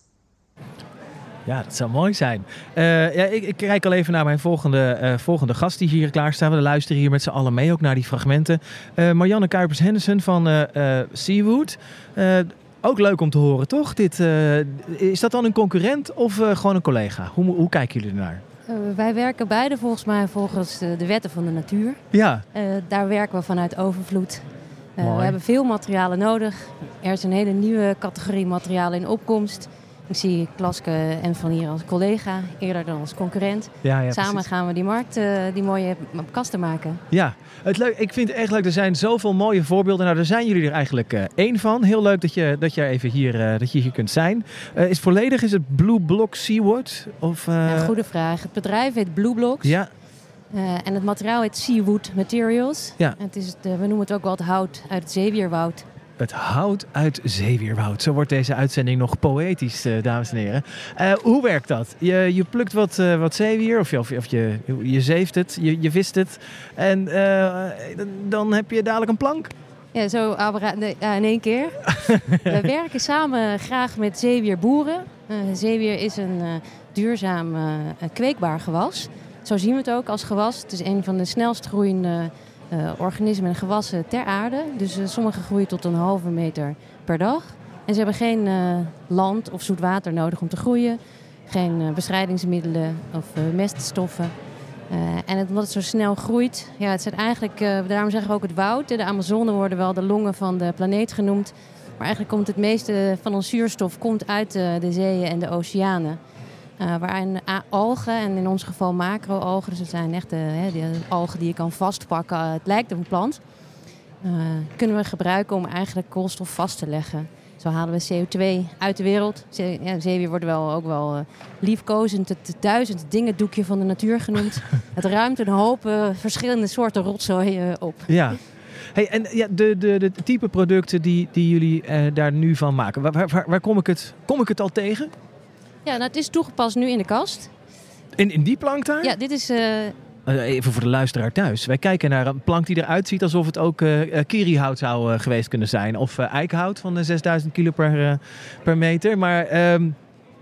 Ja, dat zou mooi zijn. Uh, ja, ik, ik, kijk al even naar mijn volgende, uh, volgende gast die hier klaar staat. We luisteren hier met z'n allen mee, ook naar die fragmenten. Uh, Marianne Kuipers-Henderson van Seawood. ook leuk om te horen, toch? Dit, is dat dan een concurrent of gewoon een collega? Hoe, hoe kijken jullie ernaar? wij werken beide volgens mij volgens de, de wetten van de natuur. Ja. daar werken we vanuit overvloed. we hebben veel materialen nodig. Er is een hele nieuwe categorie materialen in opkomst. Ik zie Klaske en Van hier als collega, eerder dan als concurrent. Ja, ja, Samen precies. gaan we die markt, uh, die mooie kasten maken. Ja, het leuk, ik vind het echt leuk. Er zijn zoveel mooie voorbeelden. Nou, daar zijn jullie er eigenlijk uh, één van. Heel leuk dat je, dat je even hier, uh, dat je hier kunt zijn. is volledig, is het Blue Block Seawood? Of, ja, goede vraag. Het bedrijf heet Blue Blocks. Ja. en het materiaal heet Seawood Materials. Ja. En het is, we noemen het ook wel het hout uit het zeewierwoud. Het hout uit zeewierwoud. Zo wordt deze uitzending nog poëtisch, uh, dames en heren. Uh, hoe werkt dat? Je, je plukt wat, uh, wat zeewier, of, je, of, je, je zeeft het, je, je vist het. En dan heb je dadelijk een plank. Ja, zo in één keer. We werken samen graag met zeewierboeren. zeewier is een duurzaam kweekbaar gewas. Zo zien we het ook als gewas. Het is een van de snelst groeiende uh, organismen en gewassen ter aarde. Dus uh, sommige groeien tot een halve meter per dag. En ze hebben geen eh, land of zoet water nodig om te groeien. Geen eh, bestrijdingsmiddelen of eh, meststoffen. Eh, en het, omdat het zo snel groeit, ja, het zijn eigenlijk, eh, daarom zeggen we ook het woud. De Amazone worden wel de longen van de planeet genoemd. Maar eigenlijk komt het meeste van ons zuurstof komt uit eh, de zeeën en de oceanen. Eh waarin algen, en in ons geval macro-algen, dus het zijn echt de, hè, de algen die je kan vastpakken, eh, het lijkt op een plant, eh, kunnen we gebruiken om eigenlijk koolstof vast te leggen. Zo halen we CO2 uit de wereld. Zee, ja, zeewier wordt wel, ook wel eh, liefkozend het duizend dingen doekje van de natuur genoemd. het ruimt een hoop eh, verschillende soorten rotzooi eh, op. Ja. Hey, en ja, de, de, de type producten die, die jullie eh, daar nu van maken, waar, waar, waar kom, ik het, kom ik het al tegen? Ja, nou, het is toegepast nu in de kast. In, in die plank daar? Ja, dit is eh, Eh, Even voor de luisteraar thuis. Wij kijken naar een plank die eruit ziet alsof het ook eh eh, kirihout zou geweest kunnen zijn. Of eikenhout van de 6000 kilo per, per meter. Maar ehm,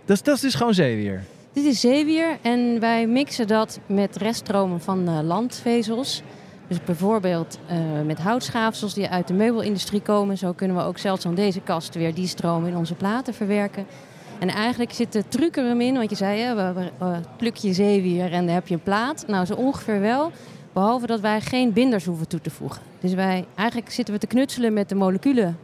dat, is- dat is dus gewoon zeewier. Dit is zeewier en wij mixen dat met reststromen van landvezels. Dus bijvoorbeeld met houtschaafsels die uit de meubelindustrie komen. Zo kunnen we ook zelfs aan deze kast weer die stromen in onze platen verwerken. En eigenlijk zit de truc er hem in, want je zei, hè, we, we- we pluk je zeewier en dan heb je een plaat. Nou, zo ongeveer wel, behalve dat wij geen binders hoeven toe te voegen. Dus wij, eigenlijk zitten we te knutselen met de moleculen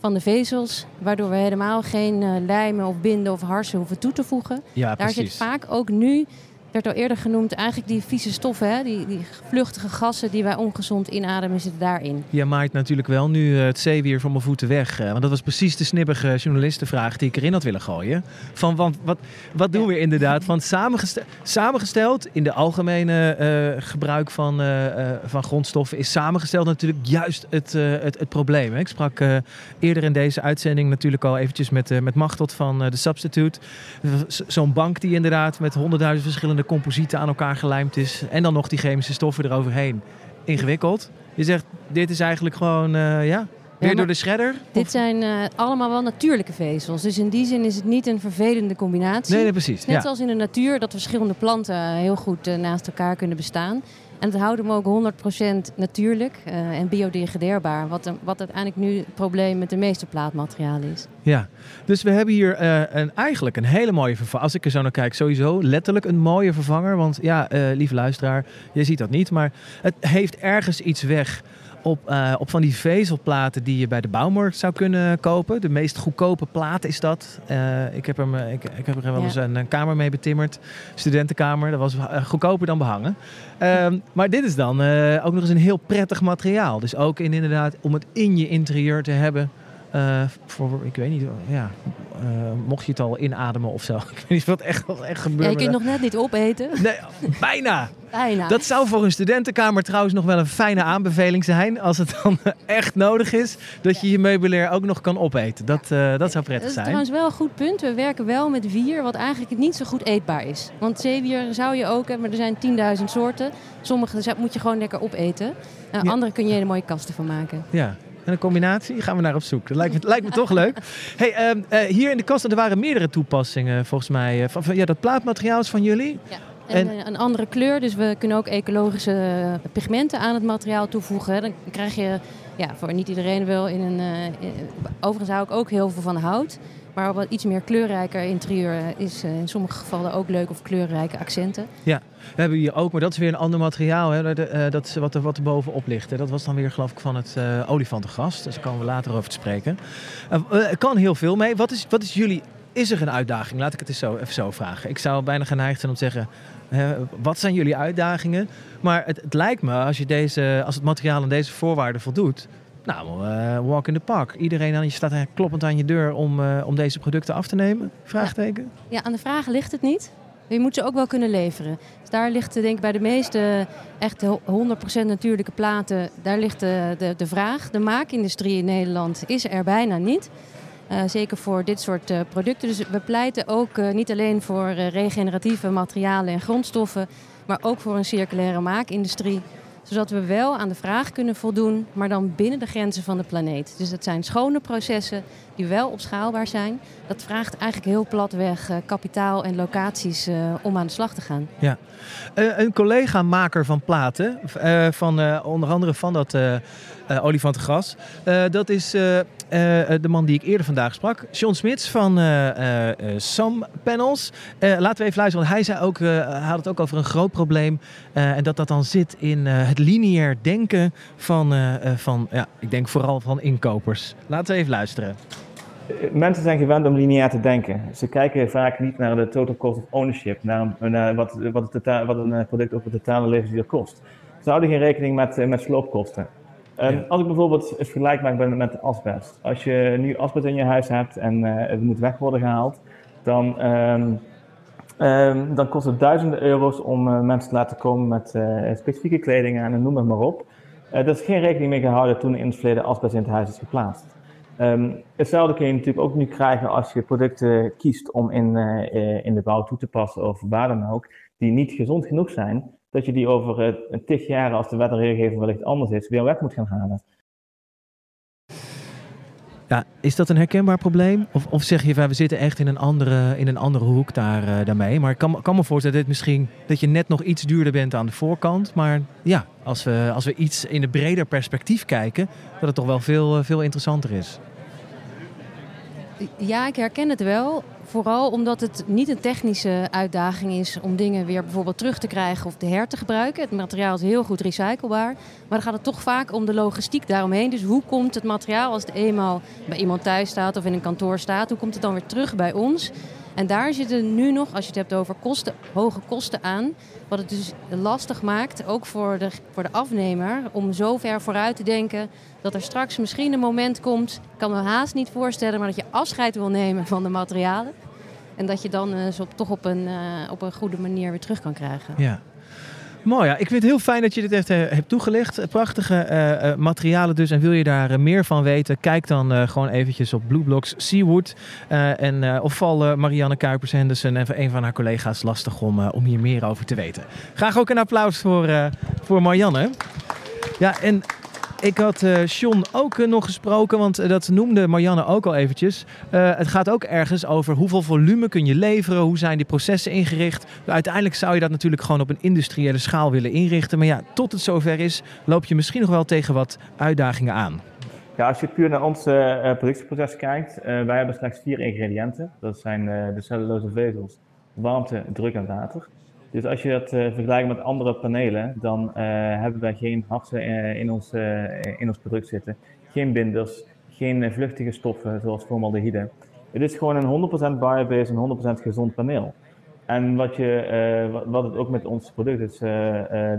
van de vezels, waardoor we helemaal geen eh, lijmen of binden of harsen hoeven toe te voegen. Ja, Daar zit vaak ook nu, werd al eerder genoemd, eigenlijk die vieze stoffen, hè? Die, die vluchtige gassen die wij ongezond inademen, zitten daarin. Je maait natuurlijk wel nu eh, het zeewier van mijn voeten weg. eh, want dat was precies de snibbige journalistenvraag die ik erin had willen gooien. Van, want wat, wat doen we inderdaad? Want samengeste- samengesteld in de algemene eh, gebruik van, van grondstoffen is samengesteld natuurlijk juist het, het, het probleem. hè. Ik sprak eerder in deze uitzending natuurlijk al eventjes met, met Machtot van de Substitute. Zo'n bank die inderdaad met honderdduizend verschillende composieten aan elkaar gelijmd is. En dan nog die chemische stoffen eroverheen. Ingewikkeld. Je zegt, dit is eigenlijk gewoon, eh, ja, weer door de shredder? Dit zijn eh, allemaal wel natuurlijke vezels. Dus in die zin is het niet een vervelende combinatie. Nee, nee, precies. Net Ja. zoals in de natuur dat verschillende planten heel goed eh, naast elkaar kunnen bestaan. En het houden we ook 100% natuurlijk eh, en biodegradeerbaar. Wat, wat uiteindelijk nu het probleem met de meeste plaatmaterialen is. Ja, dus we hebben hier eh, een, eigenlijk een hele mooie vervanger. Als ik er zo naar kijk, sowieso letterlijk een mooie vervanger. Want ja, eh, lieve luisteraar, je ziet dat niet. Maar het heeft ergens iets weg op, eh, op van die vezelplaten die je bij de bouwmarkt zou kunnen kopen. De meest goedkope plaat is dat. Eh, ik, heb hem, ik, ik heb er wel Ja. eens een, een kamer mee betimmerd. Studentenkamer. Dat was eh, goedkoper dan behangen. Ehm, maar dit is dan ook nog eens een heel prettig materiaal. Dus ook in, inderdaad om het in je interieur te hebben. Eh, voor, ik weet niet, ja, eh, mocht je het al inademen of zo. Ik weet niet wat echt, wat echt gebeurt. Ja, je kunt nog net niet opeten. dat- Nee, bijna. Bijna. Dat zou voor een studentenkamer trouwens nog wel een fijne aanbeveling zijn. Als het dan echt nodig is, dat je je meubilair ook nog kan opeten. Dat, eh, dat zou Dat prettig is zijn. trouwens wel een goed punt. We werken wel met wier, wat eigenlijk niet zo goed eetbaar is. Want zeewier zou je ook hebben, maar er zijn 10.000 soorten. Sommige moet je gewoon lekker opeten. Uh, Ja. Andere kun je hele mooie kasten van maken. Ja. En een combinatie, gaan we naar op zoek. Dat lijkt me, lijkt me toch leuk. Hey, ehm, eh, hier in de kast, er waren meerdere toepassingen volgens mij. eh, Van, van- ja, dat plaatmateriaal is van jullie. En, En- eh, een andere kleur, dus we kunnen ook ecologische pigmenten aan het materiaal toevoegen. Dan krijg je, ja, voor niet iedereen wel, in een... in- overigens hou ik ook heel veel van hout. Maar wat iets meer kleurrijker interieur is eh, in sommige gevallen ook leuk of kleurrijke accenten. Ja, we hebben hier ook, maar dat is weer een ander materiaal. Hè, eh, dat wat er, wat er bovenop ligt. Hè. Dat was dan weer geloof ik van het eh olifantengas. Dus daar komen we later over te spreken. Er kan heel veel mee. Wat is, wat is jullie... Is er een uitdaging? Laat ik het eens zo, even zo vragen. Ik zou bijna geneigd zijn om te zeggen... wat zijn jullie uitdagingen? Maar het, het lijkt me, als, je deze, als het materiaal aan deze voorwaarden voldoet... Nou, eh, walk in the park. Iedereen aan je staat kloppend aan je deur om, eh, om deze producten af te nemen? Vraagteken? Ja, aan de vragen ligt het niet. Je moet ze ook wel kunnen leveren. Dus daar ligt eh, denk ik bij de meeste echt ho- 100% natuurlijke platen, daar ligt de, de, de vraag. De maakindustrie in Nederland is er bijna niet. Zeker voor dit soort producten. Dus we pleiten ook niet alleen voor regeneratieve materialen en grondstoffen, maar ook voor een circulaire maakindustrie. Zodat we wel aan de vraag kunnen voldoen, maar dan binnen de grenzen van de planeet. Dus dat zijn schone processen die wel opschaalbaar zijn. Dat vraagt eigenlijk heel platweg eh, kapitaal en locaties eh, om aan de slag te gaan. Ja. Eh, een collega-maker van platen, van, onder andere van dat, eh, eh, olifantengras. Eh, dat is eh, de man die ik eerder vandaag sprak. John Smits van Sam Panels. Laten we even luisteren, want hij, zei ook, had het ook over een groot probleem. en dat dat dan zit in het lineair denken van, van ja, ik denk vooral van inkopers. Laten we even luisteren. Mensen zijn gewend om lineair te denken. Ze kijken vaak niet naar de total cost of ownership, naar, wat, wat, het wat een product over de totale levensduur kost. Ze houden geen rekening met, met sloopkosten. Ehm, Ja. Als ik bijvoorbeeld het vergelijk maak met, met asbest. Als je nu asbest in je huis hebt en eh, het moet weg worden gehaald, dan, ehm, ehm, dan kost het duizenden euro's om eh, mensen te laten komen met eh, specifieke kleding aan en noem het maar op. Er is geen rekening mee gehouden toen in het verleden asbest in het huis is geplaatst. Hetzelfde kun je natuurlijk ook nu krijgen als je producten kiest om in, in de bouw toe te passen of waar dan ook, die niet gezond genoeg zijn, dat je die over eh, een tig jaren, als de wet en regelgeving wellicht anders is, weer weg moet gaan halen. Ja, is dat een herkenbaar probleem? Of, of zeg je van we zitten echt in een andere, in een andere hoek daar, eh, daarmee? Maar ik kan, me- kan me voorstellen dat, het misschien, dat je net nog iets duurder bent aan de voorkant. Maar ja, als we, als we iets in een breder perspectief kijken, dat het toch wel veel, eh, veel interessanter is. Ja, ik herken het wel. Vooral omdat het niet een technische uitdaging is om dingen weer bijvoorbeeld terug te krijgen of te her te gebruiken. Het materiaal is heel goed recyclebaar. Maar dan gaat het toch vaak om de logistiek daaromheen. Dus hoe komt het materiaal als het eenmaal bij iemand thuis staat of in een kantoor staat, hoe komt het dan weer terug bij ons? En daar zitten nu nog, als je het hebt over kosten, hoge kosten aan. Wat het dus lastig maakt, ook voor de, voor de afnemer, om zo ver vooruit te denken dat er straks misschien een moment komt, ik kan me haast niet voorstellen, maar dat je afscheid wil nemen van de materialen. En dat je dan op, toch op een, eh, op een goede manier weer terug kan krijgen. Ja. Mooi, ja. Ik vind het heel fijn dat je dit eh, hebt toegelicht. Prachtige eh, eh, materialen dus. En wil je daar meer van weten, kijk dan gewoon eventjes op Blueblocks Seawood. En, of val Marianne Kuipers-Henderson en een van haar collega's lastig om, om hier meer over te weten. Graag ook een applaus voor, voor Marianne. Ja, en ik had John ook eh, nog gesproken, want eh, dat noemde Marianne ook al eventjes. Het gaat ook ergens over hoeveel volume kun je leveren, hoe zijn die processen ingericht. Uiteindelijk zou je dat natuurlijk gewoon op een industriële schaal willen inrichten. Maar ja, tot het zover is, loop je misschien nog wel tegen wat uitdagingen aan. Ja, als je puur naar ons productieproces kijkt, wij hebben slechts vier ingrediënten. Dat zijn de cellulose vezels, warmte, druk en water. Dus als je dat eh, vergelijkt met andere panelen, dan eh, hebben wij geen harten eh, in, ons, in ons product zitten. Geen binders, geen vluchtige stoffen zoals formaldehyde. Het is gewoon een 100% biobased en 100% gezond paneel. En wat, je, wat- het ook met ons product is,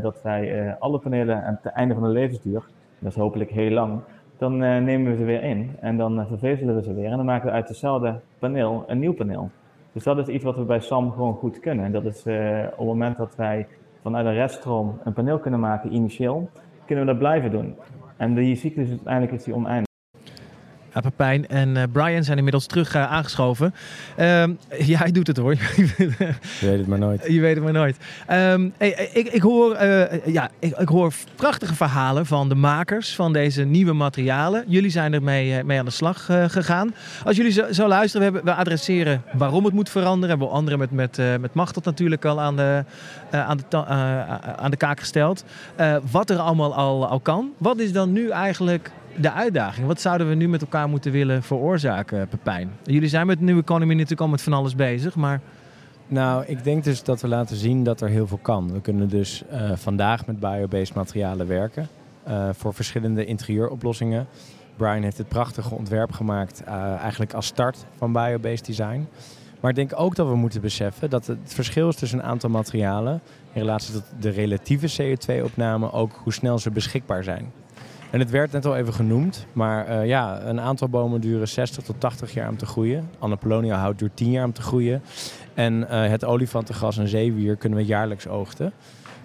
dat wij alle panelen aan het einde van de levensduur, dat is hopelijk heel lang, dan nemen we ze weer in en dan vervezelen we ze weer. En dan maken we uit hetzelfde paneel een nieuw paneel. Dus dat is iets wat we bij SAM gewoon goed kunnen. En dat is eh, op het moment dat wij vanuit een reststroom een paneel kunnen maken, initieel, kunnen we dat blijven doen. En die cyclus uiteindelijk is die oneindig. Ja, Pepijn en eh, Brian zijn inmiddels terug eh, aangeschoven. Ehm, ja, hij doet het hoor. Je weet het maar nooit. Je weet het maar nooit. Ehm, hey, ik, ik, hoor, eh, ja, ik, ik hoor prachtige verhalen van de makers van deze nieuwe materialen. Jullie zijn ermee eh, mee aan de slag eh, gegaan. Als jullie zo, zo luisteren, we, hebben, we adresseren waarom het moet veranderen. Hebben we anderen met, met, eh, met Machtel natuurlijk al aan de, eh, aan de, eh, aan de kaak gesteld. Eh, wat er allemaal al, al kan. Wat is dan nu eigenlijk de uitdaging? Wat zouden we nu met elkaar moeten willen veroorzaken, Pepijn? Jullie zijn met Nieuwe Economy natuurlijk al met van alles bezig, maar... Nou, ik denk dus dat we laten zien dat er heel veel kan. We kunnen dus eh, vandaag met biobased materialen werken eh, voor verschillende interieuroplossingen. Brian heeft het prachtige ontwerp gemaakt, eh, eigenlijk als start van biobased design. Maar ik denk ook dat we moeten beseffen dat het verschil is tussen een aantal materialen in relatie tot de relatieve CO2-opname, ook hoe snel ze beschikbaar zijn. En het werd net al even genoemd, maar eh, ja, een aantal bomen duren 60 tot 80 jaar om te groeien. Annapolonia hout duurt 10 jaar om te groeien. En eh, het olifantengras en zeewier kunnen we jaarlijks oogsten.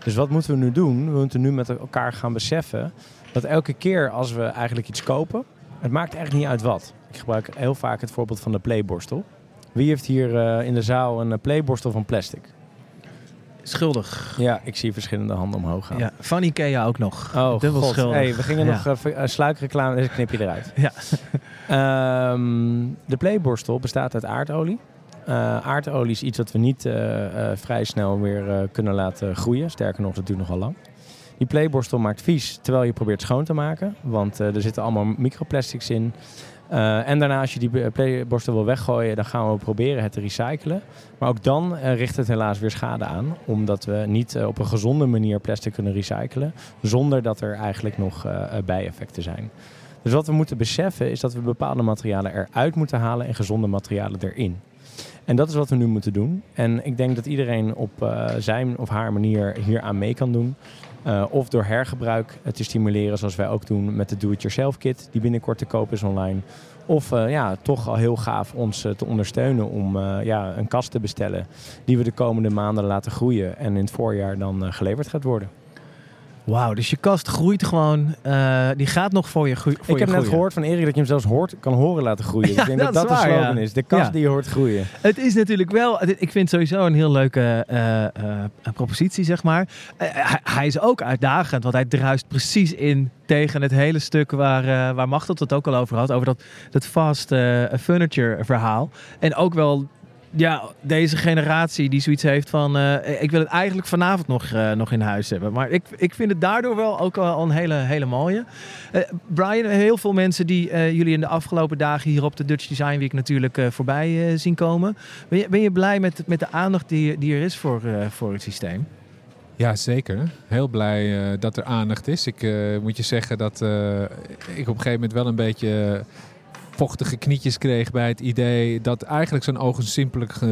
Dus wat moeten we nu doen? We moeten nu met elkaar gaan beseffen dat elke keer als we eigenlijk iets kopen, het maakt echt niet uit wat. Ik gebruik heel vaak het voorbeeld van de playborstel. Wie heeft hier eh, in de zaal een playborstel van plastic? Schuldig. Ja, ik zie verschillende handen omhoog gaan. Ja, van Ikea ook nog. Oh, Dubbel god. schuldig. Hey, we gingen Ja. nog uh, sluikreclame, dus ik knip je eruit. Ja. Ehm, de playborstel bestaat uit aardolie. Eh, aardolie is iets wat we niet eh, eh, vrij snel weer eh, kunnen laten groeien. Sterker nog, dat duurt nogal lang. Die playborstel maakt vies terwijl je probeert schoon te maken. Want eh, er zitten allemaal microplastics in. Eh, en daarna, als je die playborstel wil weggooien, dan gaan we proberen het te recyclen. Maar ook dan eh, richt het helaas weer schade aan. Omdat we niet eh, op een gezonde manier plastic kunnen recyclen. Zonder dat er eigenlijk nog bijeffecten zijn. Dus wat we moeten beseffen is dat we bepaalde materialen eruit moeten halen en gezonde materialen erin. En dat is wat we nu moeten doen. En ik denk dat iedereen op zijn of haar manier hier aan mee kan doen. Uh, of door hergebruik uh, te stimuleren, zoals wij ook doen met de Do-It-Yourself Kit, die binnenkort te koop is online. Of uh, ja, toch al heel gaaf ons te ondersteunen om ja, een kast te bestellen die we de komende maanden laten groeien en in het voorjaar dan geleverd gaat worden. Wauw, dus je kast groeit gewoon. Uh, die gaat nog voor je groeien. Ik heb net gehoord van Erik dat je hem zelfs hoort, kan horen laten groeien. Ja, ik denk dat dat, dat waar, de slogan ja. is. De kast ja. die je hoort groeien. Het is natuurlijk wel, ik vind sowieso een heel leuke uh, uh, propositie, zeg maar. Hij, hij, is ook uitdagend, want hij druist precies in tegen het hele stuk waar, waar Machtel het ook al over had. Over dat, dat fast furniture verhaal. En ook wel ja, deze generatie die zoiets heeft van... Uh, ik wil het eigenlijk vanavond nog, uh, nog in huis hebben. Maar ik, ik vind het daardoor wel ook al een hele, hele mooie. Uh, Brian, heel veel mensen die jullie in de afgelopen dagen... hier op de Dutch Design Week natuurlijk voorbij zien komen. Ben je, ben je blij met, met de aandacht die, die er is voor, voor het systeem? Ja, zeker. Heel blij dat er aandacht is. Ik moet je zeggen dat ik op een gegeven moment wel een beetje vochtige knietjes kreeg bij het idee dat eigenlijk zo'n ogensimpelig uh,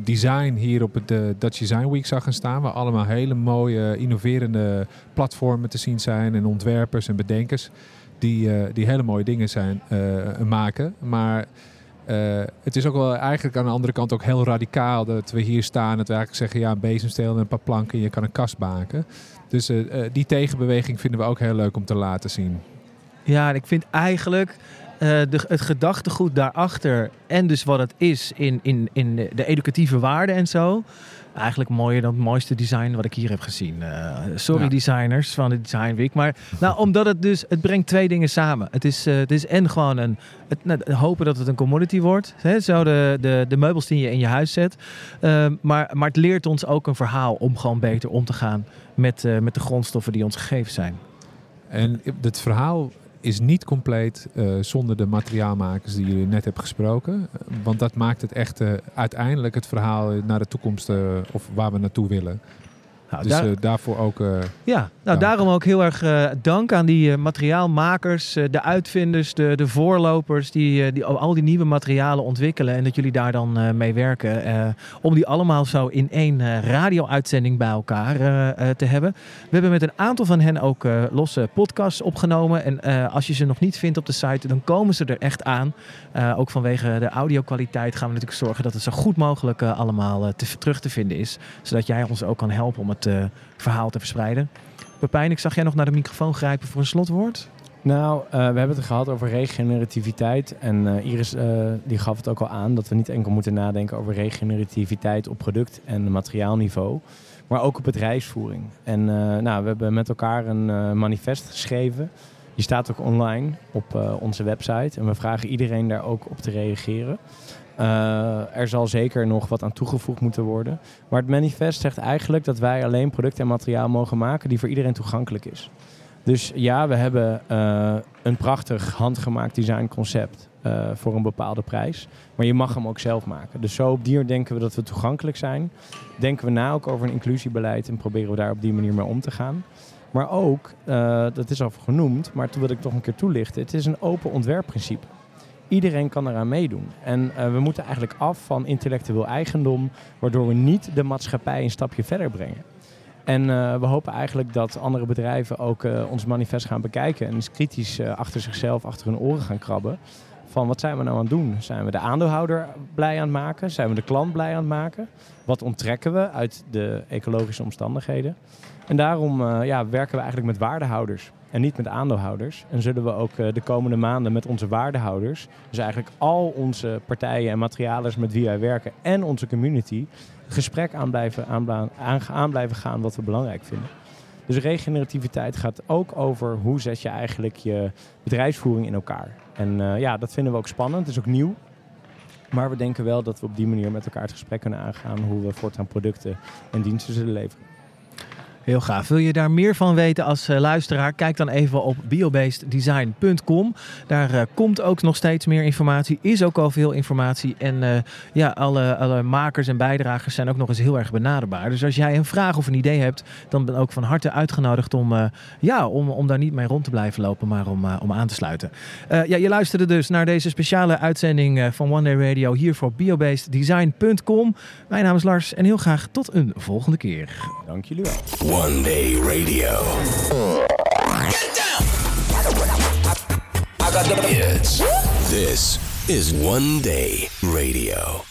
design hier op het uh, Dutch Design Week zag gaan staan. Waar allemaal hele mooie, innoverende platformen te zien zijn en ontwerpers en bedenkers die, uh, die hele mooie dingen zijn, maken. Maar het is ook wel eigenlijk aan de andere kant ook heel radicaal dat we hier staan. Dat we eigenlijk zeggen, ja, een bezemsteel en een paar planken en je kan een kast maken. Dus die tegenbeweging vinden we ook heel leuk om te laten zien. Ja, ik vind eigenlijk uh, de, het gedachtegoed daarachter en dus wat het is in, in, in de educatieve waarde en zo. Eigenlijk mooier dan het mooiste design wat ik hier heb gezien. Uh, sorry ja. designers van de Design Week. Maar nou, omdat het dus, het brengt twee dingen samen. Het is, uh, het is en gewoon een, het, nou, hopen dat het een commodity wordt. Hè? Zo de, de, de meubels die je in je huis zet. Uh, maar, maar het leert ons ook een verhaal om gewoon beter om te gaan met, met de grondstoffen die ons gegeven zijn. En het verhaal is niet compleet uh, zonder de materiaalmakers die jullie net hebben gesproken. Want dat maakt het echt uh, uiteindelijk het verhaal naar de toekomst uh, of waar we naartoe willen. Nou, dus daar, daarvoor ook. ja, nou daarom ook heel erg dank aan die materiaalmakers, de uitvinders, de, de voorlopers die, die al die nieuwe materialen ontwikkelen en dat jullie daar dan mee werken. om die allemaal zo in één radio-uitzending bij elkaar te hebben. We hebben met een aantal van hen ook losse podcasts opgenomen. En als je ze nog niet vindt op de site, dan komen ze er echt aan. ook vanwege de audio-kwaliteit gaan we natuurlijk zorgen dat het zo goed mogelijk allemaal te, terug te vinden is. Zodat jij ons ook kan helpen om het verhaal te verspreiden. Pepijn, ik zag jij nog naar de microfoon grijpen voor een slotwoord. Nou, uh, we hebben het gehad over regenerativiteit. En uh, Iris uh, die gaf het ook al aan dat we niet enkel moeten nadenken over regenerativiteit op product- en materiaalniveau, maar ook op bedrijfsvoering. En nou, we hebben met elkaar een manifest geschreven. Die staat ook online op onze website. En we vragen iedereen daar ook op te reageren. Uh, er zal zeker nog wat aan toegevoegd moeten worden. Maar het manifest zegt eigenlijk dat wij alleen producten en materiaal mogen maken die voor iedereen toegankelijk is. Dus ja, we hebben uh, een prachtig handgemaakt designconcept uh, voor een bepaalde prijs. Maar je mag hem ook zelf maken. Dus zo op die manier denken we dat we toegankelijk zijn. Denken we na ook over een inclusiebeleid en proberen we daar op die manier mee om te gaan. Maar ook, dat is al genoemd, maar toen wil ik toch een keer toelichten. Het is een open ontwerpprincipe. Iedereen kan eraan meedoen. En uh, we moeten eigenlijk af van intellectueel eigendom, waardoor we niet de maatschappij een stapje verder brengen. En uh, we hopen eigenlijk dat andere bedrijven ook uh, ons manifest gaan bekijken en eens kritisch achter zichzelf, achter hun oren gaan krabben. Van wat zijn we nou aan het doen? Zijn we de aandeelhouder blij aan het maken? Zijn we de klant blij aan het maken? Wat onttrekken we uit de ecologische omstandigheden? En daarom ja, werken we eigenlijk met waardehouders en niet met aandeelhouders. En zullen we ook uh, de komende maanden met onze waardehouders, dus eigenlijk al onze partijen en materialers met wie wij werken en onze community, gesprek aan blijven, blijven gaan wat we belangrijk vinden. Dus regenerativiteit gaat ook over hoe zet je eigenlijk je bedrijfsvoering in elkaar. En uh, ja, dat vinden we ook spannend. Het is ook nieuw. Maar we denken wel dat we op die manier met elkaar het gesprek kunnen aangaan hoe we voortaan producten en diensten zullen leveren. Heel gaaf. Wil je daar meer van weten als uh, luisteraar? Kijk dan even op biobaseddesign.com. Daar uh, komt ook nog steeds meer informatie. Is ook al veel informatie. En uh, ja, alle, alle makers en bijdragers zijn ook nog eens heel erg benaderbaar. Dus als jij een vraag of een idee hebt, dan ben ik ook van harte uitgenodigd om, ja, om, om daar niet mee rond te blijven lopen, maar om, om aan te sluiten. ja, je luisterde dus naar deze speciale uitzending van One Day Radio hier voor biobaseddesign.com. Mijn naam is Lars en heel graag tot een volgende keer. Dank jullie wel. One Day Radio. This is One Day Radio.